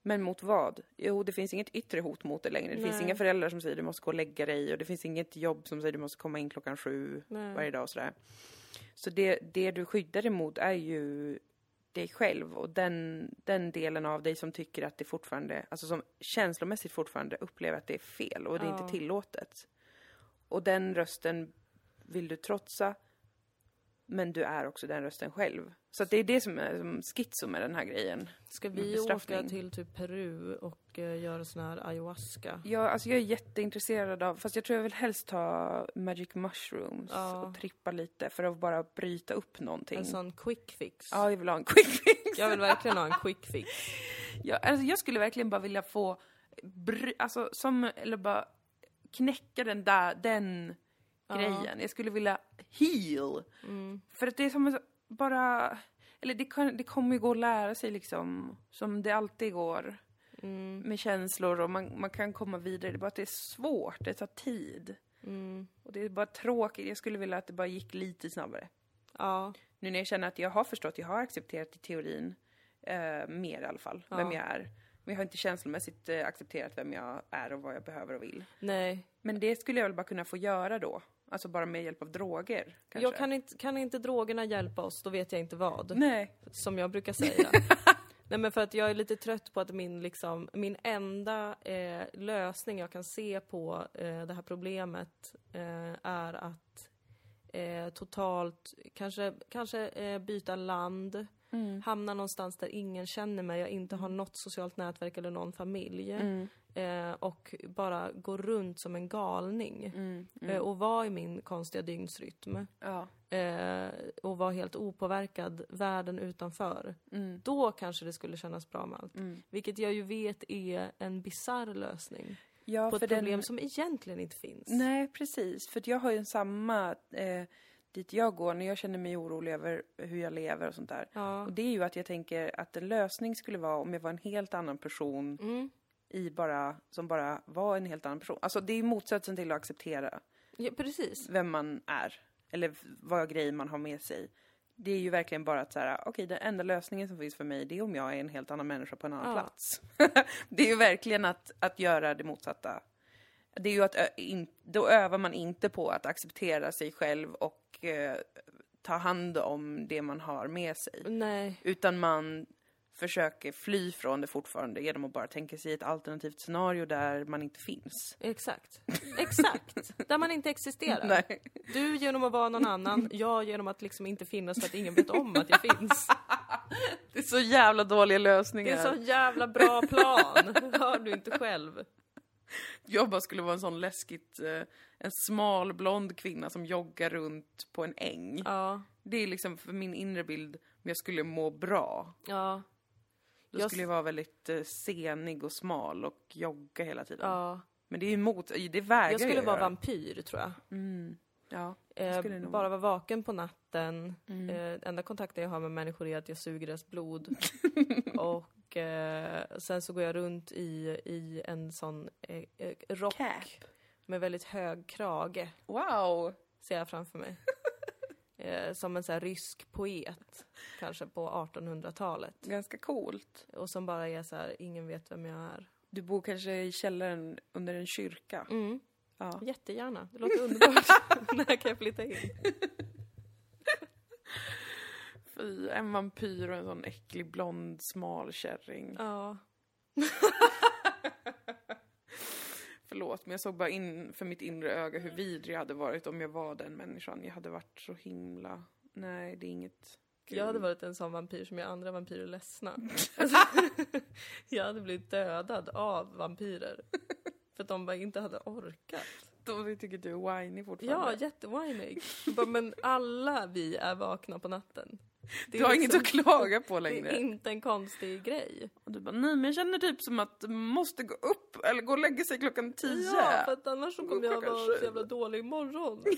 Men mot vad? Jo, det finns inget yttre hot mot det längre. Det finns Nej. inga föräldrar som säger du måste gå och lägga dig och det finns inget jobb som säger du måste komma in klockan sju Nej. varje dag och sådär. Så det, det du skyddar emot är ju dig själv och den, den delen av dig som tycker att det fortfarande, alltså som känslomässigt fortfarande upplever att det är fel och det är Ja. inte tillåtet. Och den rösten vill du trotsa, men du är också den rösten själv. Så det är det som är som schizo med den här grejen. Ska vi åka till typ Peru och eh, göra sån här ayahuasca? Ja, alltså jag är jätteintresserad av, fast jag tror jag vill helst ta magic mushrooms Ja. och trippa lite för att bara bryta upp någonting. En sån quick fix. Ja, jag vill ha en quick fix. Jag vill verkligen ha en quick fix. Ja, alltså jag skulle verkligen bara vilja få, alltså som, eller bara knäcka den där, den grejen. Jag skulle vilja heal. Mm. För att det är som bara, eller det, kan, det kommer ju gå att lära sig liksom, som det alltid går. Mm. Med känslor och man, man kan komma vidare. Det är bara att det är svårt, det tar tid. Mm. Och det är bara tråkigt. Jag skulle vilja att det bara gick lite snabbare. Ja. Nu när jag känner att jag har förstått, jag har accepterat i teorin, eh, mer i alla fall, Ja. vem jag är. Men jag har inte känslomässigt eh, accepterat vem jag är och vad jag behöver och vill. Nej. Men det skulle jag väl bara kunna få göra då. Alltså bara med hjälp av droger, kanske. Jag kan, inte, kan inte drogerna hjälpa oss, då vet jag inte vad. Nej. Som jag brukar säga. Nej men för att jag är lite trött på att min, liksom, min enda eh, lösning jag kan se på eh, det här problemet eh, är att eh, totalt, kanske, kanske eh, byta land, Mm. hamna någonstans där ingen känner mig, jag inte har något socialt nätverk eller någon familj. Mm. Eh, och bara gå runt som en galning. Mm. Eh, och vara i min konstiga dygnsrytm. Ja. Eh, och vara helt opåverkad världen utanför. Mm. Då kanske det skulle kännas bra med allt. Mm. Vilket jag ju vet är en bizarr lösning. Ja, på för ett problem den... som egentligen inte finns. Nej, precis. För jag har ju samma eh, dit jag går när jag känner mig orolig över hur jag lever och sånt där. Ja. Och det är ju att jag tänker att en lösning skulle vara om jag var en helt annan person Mm. I bara, som bara var en helt annan person. Alltså det är motsatsen till att acceptera ja, precis. vem man är. Eller vad grejer man har med sig. Det är ju verkligen bara att säga, okej den enda lösningen som finns för mig det är om jag är en helt annan människa på en annan Ja. plats. det är ju verkligen att, att göra det motsatta. Det är ju att, in, då övar man inte på att acceptera sig själv och eh, ta hand om det man har med sig. Nej. Utan man försöker fly från det fortfarande genom att bara tänka sig ett alternativt scenario där man inte finns. Exakt. Exakt. Där man inte existerar. Nej. Du genom att vara någon annan, jag genom att liksom inte finnas för att ingen vet om att jag finns. Det är så jävla dåliga Det lösningar. är en så jävla bra plan. Hör du inte själv? Jag bara skulle vara en sån läskigt, eh, en smal blond kvinna som joggar runt på en äng. Ja, Det är liksom för min inre bild om jag skulle må bra. ja, Då Jag skulle jag vara väldigt eh, senig och smal och jogga hela tiden. ja. Men det är emot, det vägrar Jag skulle jag vara göra. vampyr tror jag. Mm. Ja, Eh, bara vara vaken på natten. Mm. Eh, enda kontakten jag har med människor är att jag suger deras blod. och eh, sen så går jag runt i, i en sån eh, eh, rock Cap. med väldigt hög krage. Wow! Ser jag framför mig. Eh, som en sån här rysk poet. Kanske på 1800-talet. Ganska coolt. Och som bara är så här, ingen vet vem jag är. Du bor kanske i källaren under en kyrka. Mm, Ja. jättegärna. Det låter underbart. När kan jag flytta in? Fy, en vampyr och en sån äcklig blond smal kärring. Ja. Förlåt, men jag såg bara in för mitt inre öga hur vidrig jag hade varit om jag var den människan. Jag hade varit så himla... Nej, det är inget kul. Jag hade varit en sån vampyr som gör andra vampyrer ledsna. jag hade blivit dödad av vampyrer. För att de bara inte hade orkat. De tycker du är whiny fortfarande. Ja, jättewinig. Bara, Men alla vi är vakna på natten. Det du har är inget liksom- att klaga på Det längre. är inte en konstig grej. Och du bara, nej men jag känner typ som att man måste gå upp eller gå och lägga sig klockan tio. Ja, för att annars så kommer jag vara så jävla dålig imorgon.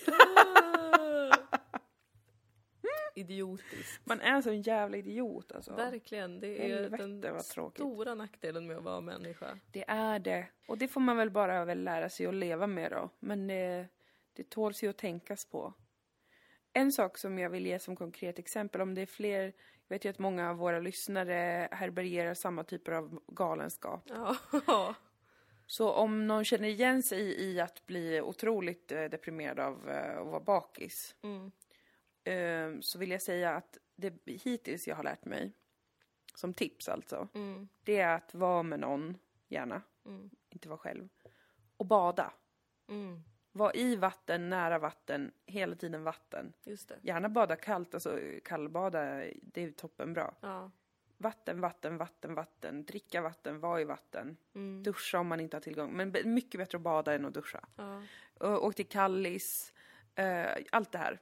Idiotiskt. Man är så en jävla idiot alltså. Verkligen. Det är Helvete, den stora nackdelen med att vara människa. Det är det. Och det får man väl bara väl lära sig att leva med då. Men det, det tåls ju att tänkas på. En sak som jag vill ge som konkret exempel, om det är fler, jag vet ju att många av våra lyssnare härbärgerar samma typer av galenskap. Ja. Så om någon känner igen sig i, i att bli otroligt eh, deprimerad av eh, att vara bakis, Mm. eh, så vill jag säga att det hittills jag har lärt mig, som tips alltså, Mm. det är att vara med någon, gärna, Mm. inte vara själv, och bada. Mm. Var i vatten, nära vatten, hela tiden vatten. Just det. Gärna bada kallt, alltså kallbada, det är toppenbra. Ja. Vatten, vatten, vatten, vatten. Dricka vatten, vara i vatten. Mm. Duscha om man inte har tillgång. Men mycket bättre att bada än att duscha. Ja. Åk till Kallis, eh, allt det här.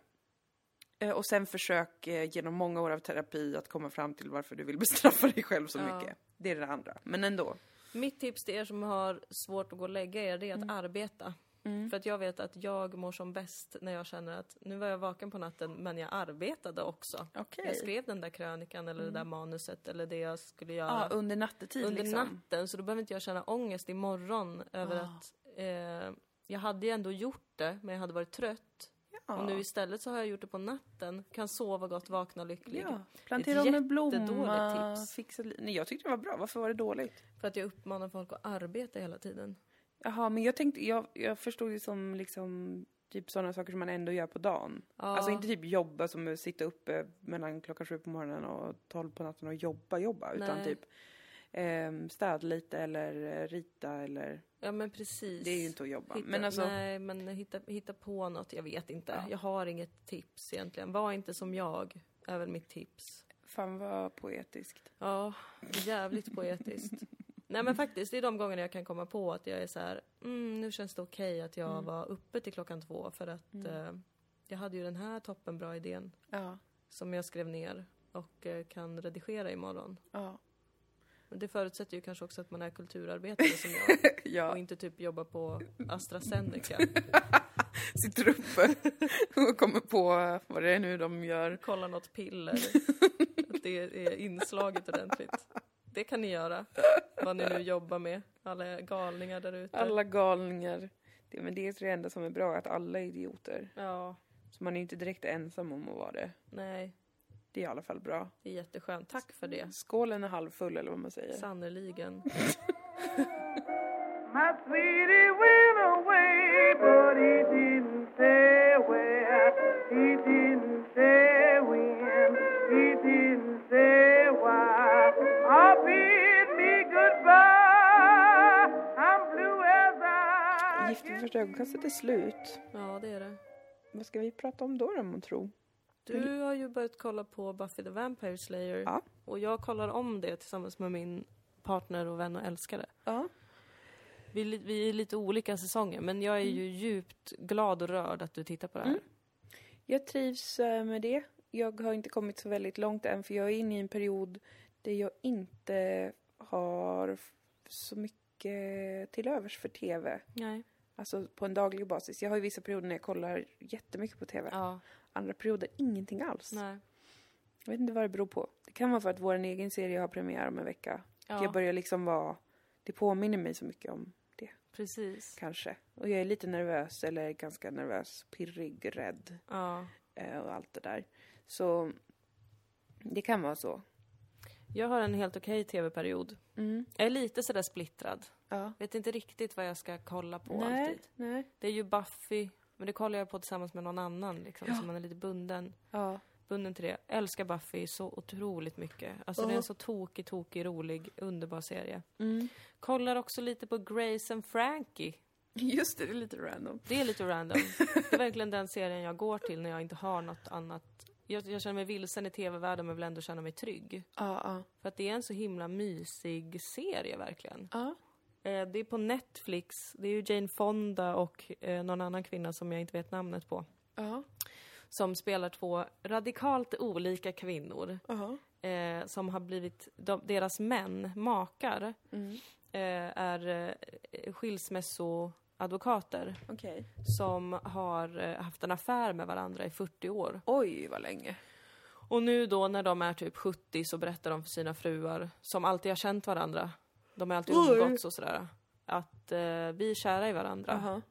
Eh, och sen försök eh, genom många år av terapi att komma fram till varför du vill bestraffa dig själv så Ja. mycket. Det är det andra. Men ändå. Mitt tips till er som har svårt att gå och lägga er, det är att arbeta. Mm. För att jag vet att jag mår som bäst när jag känner att nu var jag vaken på natten men jag arbetade också. Okej. Jag skrev den där krönikan eller det där manuset eller det jag skulle göra. Ja, under nattetid under liksom. natten så då behöver inte jag känna ångest imorgon över Ah. att eh, jag hade ju ändå gjort det men jag hade varit trött. Ja. Och nu istället så har jag gjort det på natten, kan sova gott, vakna lycklig. Ja, plantera om en blomma, tips. fixa Nej, jag tyckte det var bra. Varför var det dåligt? För att jag uppmanar folk att arbeta hela tiden. Jaha, men jag tänkte, jag, jag förstod det som liksom typ sådana saker som man ändå gör på dagen. Ja. Alltså inte typ jobba som att sitta uppe mellan klockan sju på morgonen och tolv på natten och jobba, jobba. Utan Nej. typ eh, städa lite eller rita eller... Ja men precis. Det är ju inte att jobba. Hitta, men alltså, Nej, men hitta, hitta på något. Jag vet inte. Ja. Jag har inget tips egentligen. Var inte som jag, är väl mitt tips. fan vad poetiskt. Ja, jävligt poetiskt. Nej men faktiskt, det är de gångerna jag kan komma på att jag är så här, mm, nu känns det okej att jag Mm. var uppe till klockan två för att eh, jag hade ju den här toppenbra idén Ja, som jag skrev ner och eh, kan redigera imorgon. ja, Men det förutsätter ju kanske också att man är kulturarbetare som jag och ja. inte typ jobbar på AstraZeneca. Sitter uppe och kommer på vad det är nu de gör. kolla något piller. Att det är inslaget ordentligt. Det kan ni göra. Vad ni nu jobbar med. Alla galningar där ute. Alla galningar. Det, men det är det enda som är bra, att alla är idioter. Ja, Så man är inte direkt ensam om att vara det. nej. Det är i alla fall bra. Det är jätteskönt. Tack för det. Skålen är halvfull eller vad man säger. Sannerligen. vid första ögonkastet är slut. Ja, det är det. Vad ska vi prata om då, då man tror? Du har ju börjat kolla på Buffy the Vampire Slayer. Ja. Och jag kollar om det tillsammans med min partner och vän och älskare. Ja. Vi, vi är lite olika säsonger, men jag är ju djupt glad och rörd att du tittar på det här. Mm. Jag trivs eh, med det. Jag har inte kommit så väldigt långt än för jag är inne i en period där jag inte har så mycket till övers för TV. Nej. Alltså på en daglig basis. Jag har ju vissa perioder när jag kollar jättemycket på TV. Ja, Andra perioder ingenting alls. nej. Jag vet inte vad det beror på. Det kan vara för att vår egen serie har premiär om en vecka. Ja, Jag börjar liksom vara... Det påminner mig så mycket om det, precis. kanske. Och jag är lite nervös, eller ganska nervös, pirrig, rädd Ja. eh, och allt det där. Så det kan vara så. Jag har en helt okej tv-period. Mm. Jag är lite sådär splittrad. Ja. Vet inte riktigt vad jag ska kolla på Nej, alltid. nej. Det är ju Buffy, men det kollar jag på tillsammans med någon annan liksom, så man är lite bunden, Ja. bunden till det. Älskar Buffy så otroligt mycket. Alltså det är en så tokig, tokig, rolig, underbar serie. Mm. Kollar också lite på Grace and Frankie. Just det, det är lite random. Det är lite random. Det är verkligen den serien jag går till när jag inte har något annat. Jag, jag känner mig vilsen i tv-världen men vill ändå känna mig trygg. Ja, ja. För att det är en så himla mysig serie verkligen. Ja. Eh, det är på Netflix. Det är ju Jane Fonda och eh, någon annan kvinna som jag inte vet namnet på. Ja. Som spelar två radikalt olika kvinnor. Ja. Eh, som har blivit, de, deras män, makar, Mm. eh, är eh, skilsmässoadvokater. Okej. Som har eh, haft en affär med varandra i 40 år. Oj, vad länge. Och nu då när de är typ 70 så berättar de för sina fruar, som alltid har känt varandra, de har alltid umgåtts och sådär, att eh, vi är kära i varandra. Jaha.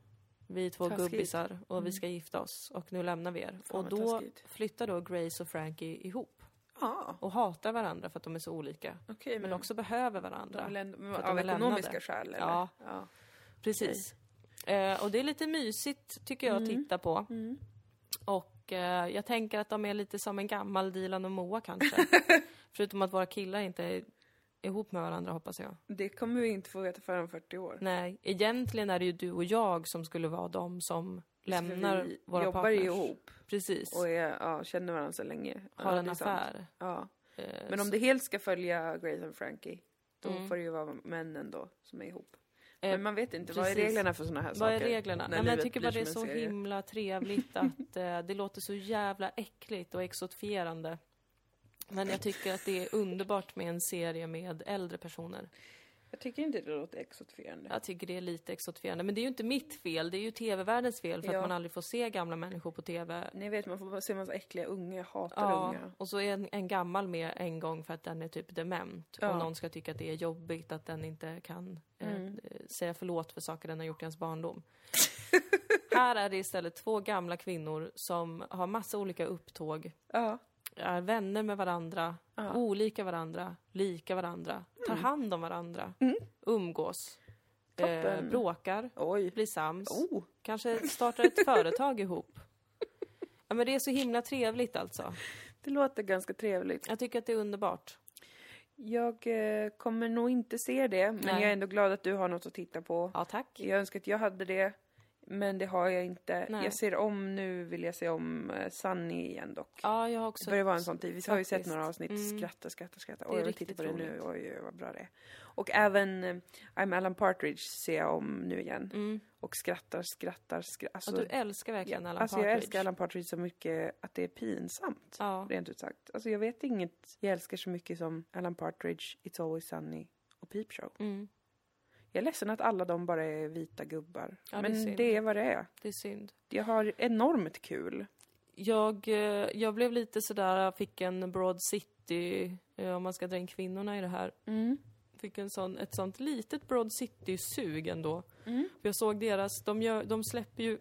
Vi är två Taskigt. gubbisar och vi ska gifta oss och nu lämnar vi er. Fan, och då taskigt. flyttar då Grace och Frankie ihop Ja, och hatar varandra för att de är så olika. okej. Men också behöver varandra. ändå, för att av ekonomiska lämnade. skäl, eller? Ja. ja. Precis. Eh, och det är lite mysigt tycker jag att Mm. titta på. Mm. Och eh, jag tänker att de är lite som en gammal Dilan och Moa kanske. Förutom att våra killar inte är ihop med varandra hoppas jag. Det kommer vi inte få veta förrän om 40 år. Nej, egentligen är det ju du och jag som skulle vara de som lämnar vi våra jobbar partners. ju ihop Precis. och är, ja, känner varandra så länge. har ja, en det är sant. affär. Ja. Eh, Men om det helt ska följa Grace and Frankie, då Mm. får det ju vara männen då som är ihop. Eh, Men man vet inte, vad är precis. reglerna för sådana här Vad saker? är reglerna? Nej, men jag tycker bara det är så serie? himla trevligt att eh, det låter så jävla äckligt och exotifierande. Men jag tycker att det är underbart med en serie med äldre personer. Jag tycker inte det låter exotifierande. Jag tycker det är lite exotifierande. Men det är ju inte mitt fel, det är ju tv-världens fel för Ja. att man aldrig får se gamla människor på tv. Ni vet, man får bara se massa äckliga unga, jag hatar Ja, unga. och så är en, en gammal med en gång för att den är typ dement. Ja. Och någon ska tycka att det är jobbigt att den inte kan eh, Mm. eh, säga förlåt för saker den har gjort i ens barndom. Här är det istället två gamla kvinnor som har massa olika upptåg, Ja. är vänner med varandra, olika varandra, lika varandra, tar hand om varandra, Mm. umgås, eh, Toppen. bråkar, Oj. blir sams, Oh. kanske startar ett företag ihop. Ja, men det är så himla trevligt alltså. Det låter ganska trevligt. Jag tycker att det är underbart. Jag eh, kommer nog inte se det, men Nej. jag är ändå glad att du har något att titta på. Ja, tack. Jag önskar att jag hade det, men det har jag inte. Nej. Jag ser om nu, vill jag se om eh, Sunny igen dock. Ja, jag har Det också... börjar vara en sån tid. Vi har ju sett några avsnitt, Mm. skratta, skratta, skratta. Det Oj, jag tittar på det nu, oj, vad bra det är. Och även eh, I'm Alan Partridge ser jag om nu igen. Mm. Och skrattar, skrattar, skrattar. Alltså, och du älskar verkligen ja, Alan alltså Partridge. jag älskar Alan Partridge så mycket att det är pinsamt. Ja. Rent ut sagt. Alltså jag vet inget jag älskar så mycket som Alan Partridge, It's Always Sunny och Peep Show. Mm. Jag är ledsen att alla de bara är vita gubbar. Ja, det är Men det är vad det är. Det är synd. Jag har enormt kul. Jag, eh, jag blev lite sådär, jag fick en Broad City, eh, om man ska dra in kvinnorna i det här, Mm. fick en sån, ett sånt litet Broad City-sug ändå. Mm. För jag såg deras, de, gör, de släpper ju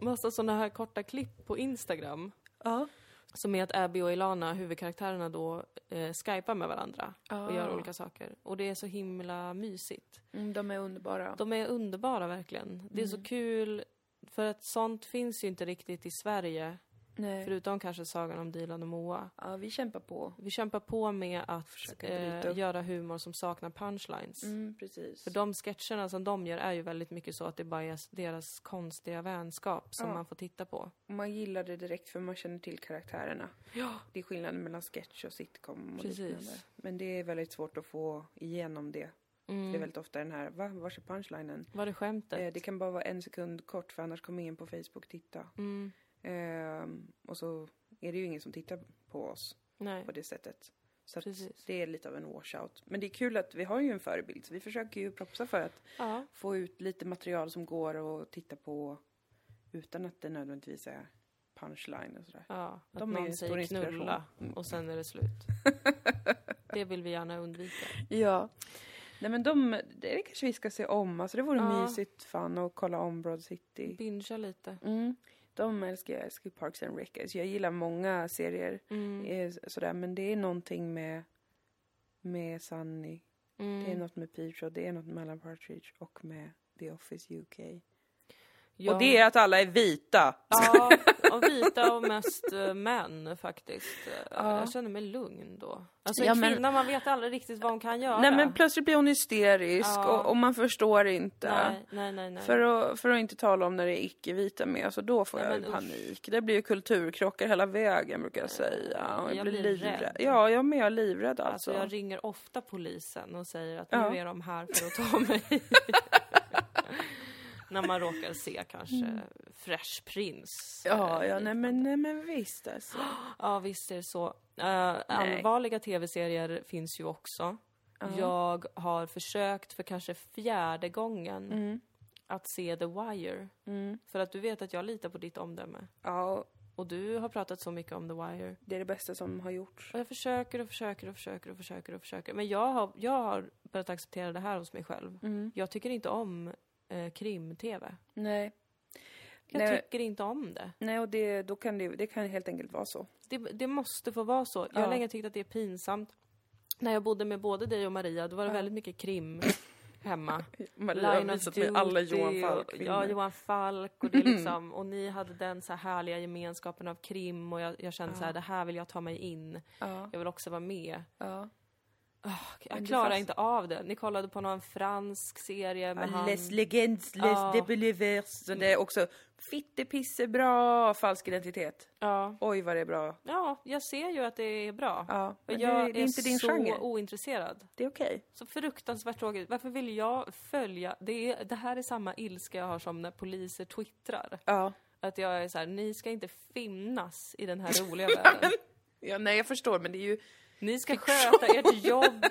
massa såna här korta klipp på Instagram. Ja. Som är att Abby och Ilana, huvudkaraktärerna då, eh, skypar med varandra och gör olika saker. Och det är så himla mysigt. Mm, de är underbara. De är underbara verkligen. Det är så Mm. kul, för att sånt finns ju inte riktigt i Sverige. Nej. Förutom kanske Sagan om Dilan och Moa. Ja, vi kämpar på. Vi kämpar på med att eh, göra humor som saknar punchlines. Mm, precis. För de sketcherna som de gör är ju väldigt mycket så att det bara är deras konstiga vänskap som Ja. man får titta på. Man gillar det direkt för man känner till karaktärerna. Ja, Det är skillnaden mellan sketch och sitcom och Precis. liknande. Men det är väldigt svårt att få igenom det Det är väldigt ofta den här, va, vars är punchlinen? Var det skämtet? Eh, det kan bara vara en sekund kort för annars kommer ingen på Facebook och titta. Mm. Ehm, och så är det ju ingen som tittar på oss Nej. på det sättet. Så att Precis. det är lite av en washout. Men det är kul att vi har ju en förebild så vi försöker ju propsa för att Ja. få ut lite material som går att titta på utan att det nödvändigtvis är punchline och sådär. ja. Att De ju någon säger knulla och sen är det slut. det vill vi gärna undvika. Ja. Nej men de, det kanske vi ska se om. Alltså det vore Ja. mysigt fan att kolla om Broad City. Bingea lite. Mm. De älskar jag, älskar Parks and Rec. Jag gillar många serier Mm. eh, sådär, men det är någonting med, med Sunny. Mm. Det är något med Peach och det är något med Alan Partridge och med The Office UK. Ja. Och det är att alla är vita! Ja, och vita och mest eh, män faktiskt. Eh, Ja. Jag känner mig lugn då. Alltså Ja, en men- kvinna, man vet aldrig riktigt vad hon kan göra. Nej men plötsligt blir hon hysterisk Ja. och, och man förstår inte. nej, nej, nej. nej. För att, för att inte tala om när det är icke-vita med, alltså då får jag men ju usch. panik. Det blir ju kulturkrockar hela vägen brukar jag säga. Och jag, jag blir blir livrädd. rädd. Ja, jag med. Jag är livrädd alltså. Alltså jag ringer ofta polisen och säger att Ja. nu är de här för att ta mig. När man råkar se kanske Fresh Prince. Mm. ja, eh, ja nej, men, nej men visst alltså. Ja, visst är det så. Uh, allvarliga tv-serier finns ju också. Jag har försökt för kanske fjärde gången Mm. att se The Wire. För att du vet att jag litar på ditt omdöme. Ja, Och du har pratat så mycket om The Wire. det är det bästa som har gjorts. Och jag försöker och försöker och försöker och försöker och försöker. Men jag har, jag har börjat acceptera det här hos mig själv. Mm. Jag tycker inte om eh, krim-tv. Nej. Jag Nej. tycker inte om det. Nej, och det, då kan det, det kan helt enkelt vara så. det. Det måste få vara så. Jag har Ja. länge tyckt att det är pinsamt. När jag bodde med både dig och Maria, då var det Ja. väldigt mycket krim hemma. Maria har Line of visat mig alla Johan och- Falk Ja, Johan Falk och det liksom, och ni hade den så här härliga gemenskapen av krim och jag, jag kände så här, det här vill jag ta mig in. Ja, Jag vill också vara med. ja. Jag Men det klarar fast- inte av det. Ni kollade på någon fransk serie med han... Les Legends, Les Ja. de Believers. Så det är också fittepisse bra falsk identitet. Ja. Oj vad det är bra. ja, jag ser ju att det är bra. Ja, men jag det, det är inte din så genre. ointresserad. Det är okej. Så fruktansvärt tråkigt. Varför vill jag följa? Det, är, det här är samma ilska jag har som när poliser twittrar. Ja. Att jag är så här, ni ska inte finnas i den här roliga världen. ja. Nej jag förstår men det är ju... Ni ska sköta ert jobb,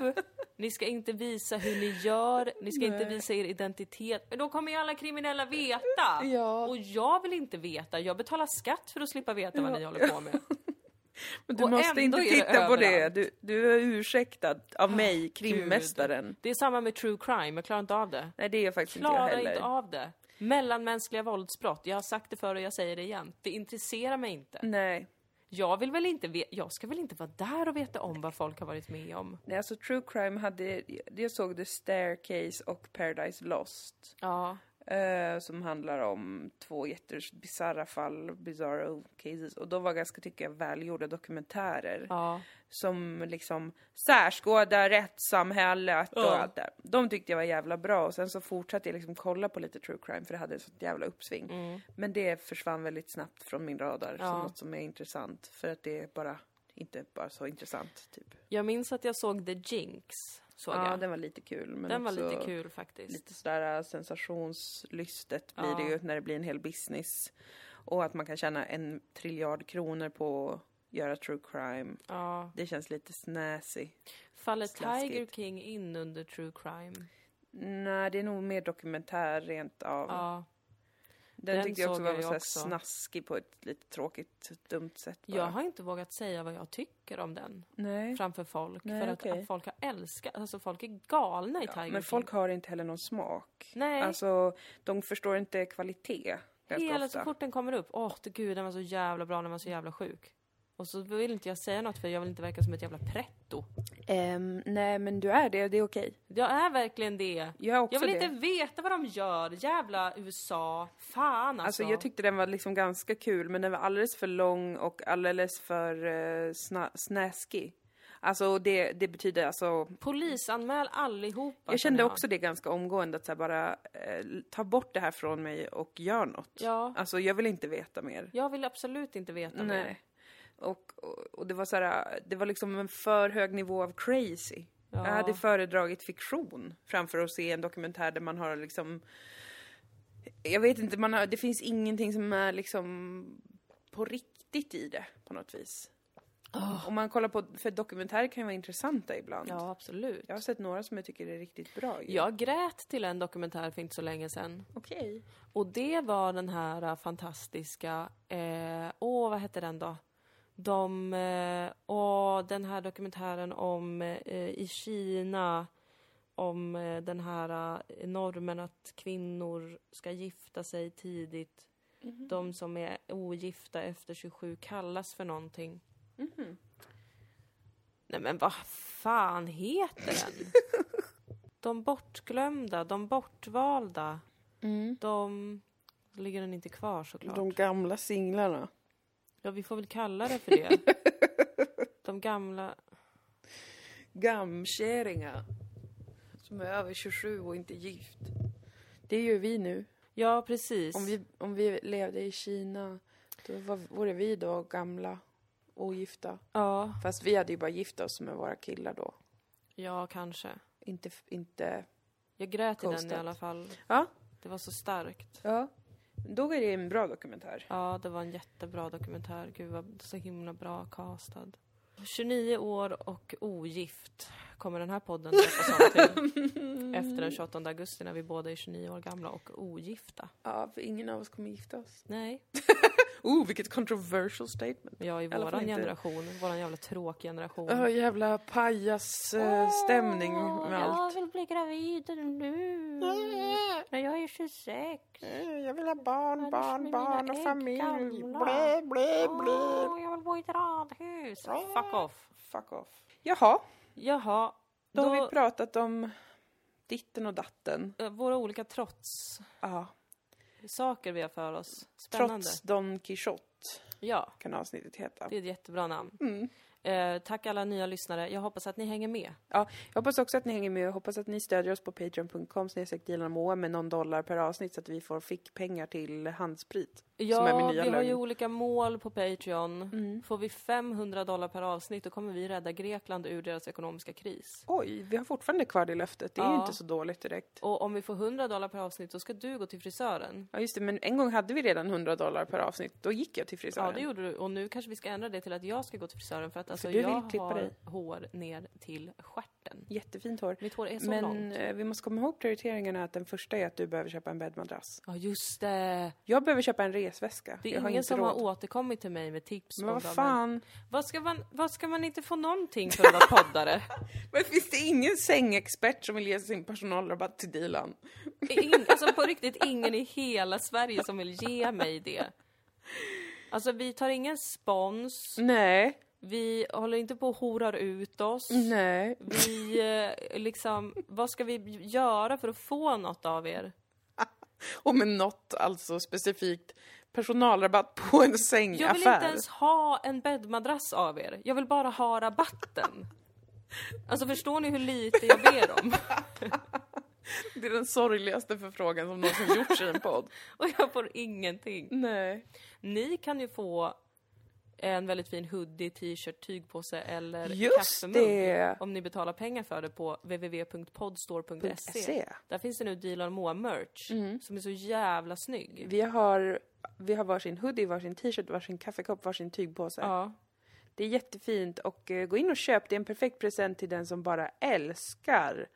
ni ska inte visa hur ni gör, ni ska inte Nej. visa er identitet. Men då kommer ju alla kriminella veta! Ja. Och jag vill inte veta, jag betalar skatt för att slippa veta vad ni håller på med. Men du Och måste inte titta på det. Du, du är ursäktad av mig, krimmästaren. Det är samma med true crime, jag klarar inte av det. Nej det är jag faktiskt inte jag heller. inte av det. Mellanmänskliga våldsbrott, jag har sagt det förr och jag säger det igen. Det intresserar mig inte. Nej. Jag vill väl inte jag ska väl inte vara där och veta om vad folk har varit med om. Nej, alltså true crime hade, jag såg The Staircase och Paradise Lost. Ja. Eh, som handlar om två jättebisarra fall, bizarro cases. Och de var ganska, tycker jag, välgjorda dokumentärer. Ja. Som liksom särskådar rättssamhället och Ja. allt det. De tyckte jag var jävla bra och sen så fortsatte jag liksom kolla på lite true crime för det hade ett sånt jävla uppsving. Mm. Men det försvann väldigt snabbt från min radar Ja. som något som är intressant. För att det är bara, inte bara så intressant typ. Jag minns att jag såg The Jinx. Såg Ja, jag. den var lite kul. Men Den var lite kul faktiskt. Lite sådär äh, sensationslystet blir Ja. det ju när det blir en hel business. Och att man kan tjäna en triljard kronor på att göra true crime. Ja. Det känns lite snäsy. Faller Slaskigt. Tiger King in under true crime? Nej, det är nog mer dokumentär rent av. Ja. Den, den tyckte jag också var jag så också. snaskig på ett lite tråkigt, dumt sätt bara. Jag har inte vågat säga vad jag tycker om den Nej. framför folk. Nej, för att, okej. att folk har älskat, alltså folk är galna i Ja, Tiger men King. folk har inte heller någon smak. Nej. Alltså, de förstår inte kvalitet. Hela så fort den kommer upp, åh oh, gud den var så jävla bra, den var så jävla sjuk. Och så vill inte jag säga något för jag vill inte verka som ett jävla pretto. Ehm, nej, men du är det. Det är okej. Jag är verkligen det. Jag är också Jag vill det. inte veta vad de gör. Jävla USA. Fan alltså. Alltså jag tyckte den var liksom ganska kul men den var alldeles för lång och alldeles för uh, sna- snäskig. Alltså det, det betyder alltså... Polisanmäl allihopa. Jag kände också det ganska omgående att så här bara eh, ta bort det här från mig och gör något. Ja. Alltså jag vill inte veta mer. Jag vill absolut inte veta mer. Och, och, och det var så här, det var liksom en för hög nivå av crazy. Jag hade föredragit fiktion framför att se en dokumentär där man har liksom... Jag vet inte, man har, det finns ingenting som är liksom på riktigt i det på något vis. Om man kollar på, för dokumentärer kan ju vara intressanta ibland. Ja, absolut. Jag har sett några som jag tycker är riktigt bra ju. Jag grät till en dokumentär för inte så länge sedan. Okej. Och det var den här äh, fantastiska, eh, åh vad hette den då? De, eh, åh, den här dokumentären om eh, i Kina, om eh, den här normen att kvinnor ska gifta sig tidigt. De som är ogifta efter 27 kallas för någonting. Nej men vad fan heter den? de bortglömda, de bortvalda. De... Då ligger den inte kvar såklart. De gamla singlarna. Ja, vi får väl kalla det för det. De gamla... Gamkärringar. Som är över 27 och inte gift. Det gör vi nu. Ja, precis. Om vi, om vi levde i Kina, då var, vore vi då gamla, ogifta. Ja, Fast vi hade ju bara gift oss med våra killar då. ja, kanske. Inte, inte... Jag grät i den i alla fall. Ja, Det var så starkt. ja. Då är det en bra dokumentär. Ja, det var en jättebra dokumentär. Gud, vad så himla bra castad. 29 år och ogift kommer den här podden döpas om till. Efter den 28 augusti när vi båda är 29 år gamla och ogifta. Ja, för ingen av oss kommer gifta oss. Nej, Oh, vilket controversial statement. jag i våran inte. generation, våran jävla tråkiga generation. Ja, jävla pajas-stämning med allt. vill bli gravid nu. När jag är 26. Jag vill ha barn, Annars barn, barn och familj. Blä, blä, blä. Åh, jag vill bo i ett radhus. Fuck off. Fuck off. Jaha, Jaha, då har då, vi pratat om ditten och datten. eh, våra olika trots. Ja. Saker vi har för oss. Spännande. Trots Don Quixote Ja, kan avsnittet heta. det är ett jättebra namn. Mm. Eh, tack alla nya lyssnare. Jag hoppas att ni hänger med. Ja, jag hoppas också att ni hänger med och hoppas att ni stödjer oss på patreon.com snedstreck med någon dollar per avsnitt så att vi får fick pengar till handsprit. Ja, som är min nya vi har ju olika mål på Patreon. Mm. Får vi 500 dollar per avsnitt då kommer vi rädda Grekland ur deras ekonomiska kris. Oj, vi har fortfarande kvar det löftet. Det är ju Ja. inte så dåligt direkt. Och om vi får 100 dollar per avsnitt då ska du gå till frisören. Ja, just det, men en gång hade vi redan 100 dollar per avsnitt. Då gick jag till frisören. Ja, det gjorde du. Och nu kanske vi ska ändra det till att jag ska gå till frisören för att alltså, du vill jag klippa har dig. hår ner till stjärten. Jättefint hår. Mitt hår är så Men långt. eh, vi måste komma ihåg prioriteringarna att den första är att du behöver köpa en bäddmadrass. Ja, just det. Jag behöver köpa en resväska. Det jag är har ingen som råd. har återkommit till mig med tips. Men vad vad- fan? Vad ska, man, vad ska man inte få någonting för att vara poddare? Men finns det ingen sängexpert som vill ge sin personalrabatt till Dilan? In, alltså på riktigt ingen i hela Sverige som vill ge mig det. Alltså vi tar ingen spons, Nej, vi håller inte på och horar ut oss. nej. Vi eh, liksom, vad ska vi göra för att få något av er? Och med något alltså specifikt personalrabatt på en Jag sängaffär. vill inte ens ha en bäddmadrass av er. Jag vill bara ha rabatten. Alltså förstår ni hur lite jag ber om? Det är den sorgligaste förfrågan som någonsin gjorts i en podd. Och jag får ingenting. Nej. Ni kan ju få en väldigt fin hoodie, t-shirt, tygpåse eller Just kaffemugg. det! Om ni betalar pengar för det på www.podstore.se. Se. Där finns det nu Dilan Moa merch Mm. som är så jävla snygg. Vi har, vi har varsin hoodie, varsin t-shirt, varsin kaffekopp, varsin tygpåse. Ja, Det är jättefint och eh, gå in och köp. Det är en perfekt present till den som bara älskar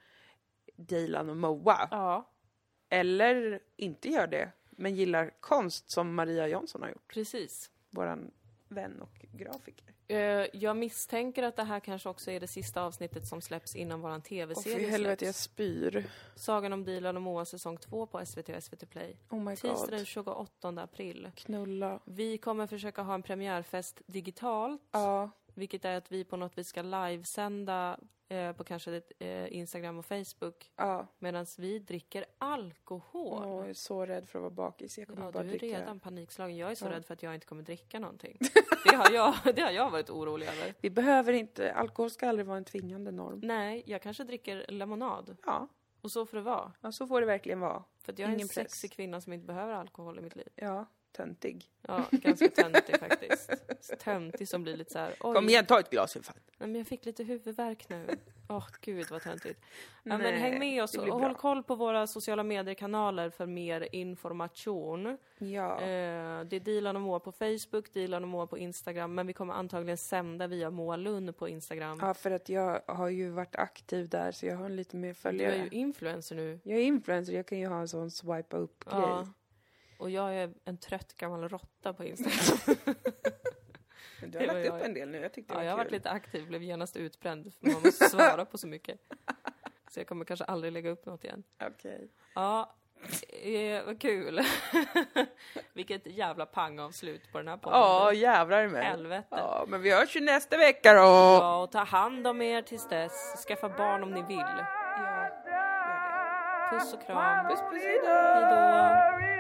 Dilan och Moa. ja, Eller inte gör det, men gillar konst som Maria Jonsson har gjort. precis. Våran vän och grafiker. Eh, Jag misstänker att det här kanske också är det sista avsnittet som släpps innan våran för tv-serie helvete, jag släpps. spyr. Sagan om Dilan och Moa säsong 2 på SVT och SVT Play. Oh my Tisdag den god. 28 april. Knulla. Vi kommer försöka ha en premiärfest digitalt. Ja, Vilket är att vi på något vis ska livesända eh, på kanske eh, Instagram och Facebook ja. medan vi dricker alkohol. Åh, jag är så rädd för att vara bakis. Jag kommer Ja, bara du är dricka. redan panikslagen. Jag är så Ja. rädd för att jag inte kommer dricka någonting. Det har jag, det har jag varit orolig över. Vi behöver inte, alkohol ska aldrig vara en tvingande norm. Nej, jag kanske dricker lemonad. Ja, Och så får det vara. ja så får det verkligen vara. För att jag är Ingen en press. sexig kvinna som inte behöver alkohol i mitt liv. Ja, töntig. Ja, ganska töntig faktiskt. Töntig som blir lite så här. Oj, Kom igen, ta ett glas för fan. Nej, men jag fick lite huvudvärk nu. Åh gud vad töntigt. Ja, men häng med oss och håll koll på våra sociala medier-kanaler för mer information. Ja. Eh, det är Dilan och Moa på Facebook, Dilan och Moa på Instagram, men vi kommer antagligen sända via Moa Lund på Instagram. ja, för att jag har ju varit aktiv där så jag har lite mer du är följare. ju influencer nu. Jag är influencer, jag kan ju ha en sån swipa upp-grej. Ja. Och jag är en trött gammal råtta på Instagram. Du har lagt jag. upp en del nu, jag tyckte det ja, var jag har varit lite aktiv, blev genast utbränd för man måste svara på så mycket. Så jag kommer kanske aldrig lägga upp något igen. Okej. Ja, eh, vad kul. Vilket jävla pangavslut på den här podden. Ja, jävlar med. Helvete. Ja, men vi hörs ju nästa vecka då. Ja, och ta hand om er tills dess. Skaffa barn om ni vill. Ja. Puss och kram. Puss, puss, Hej då. Hurry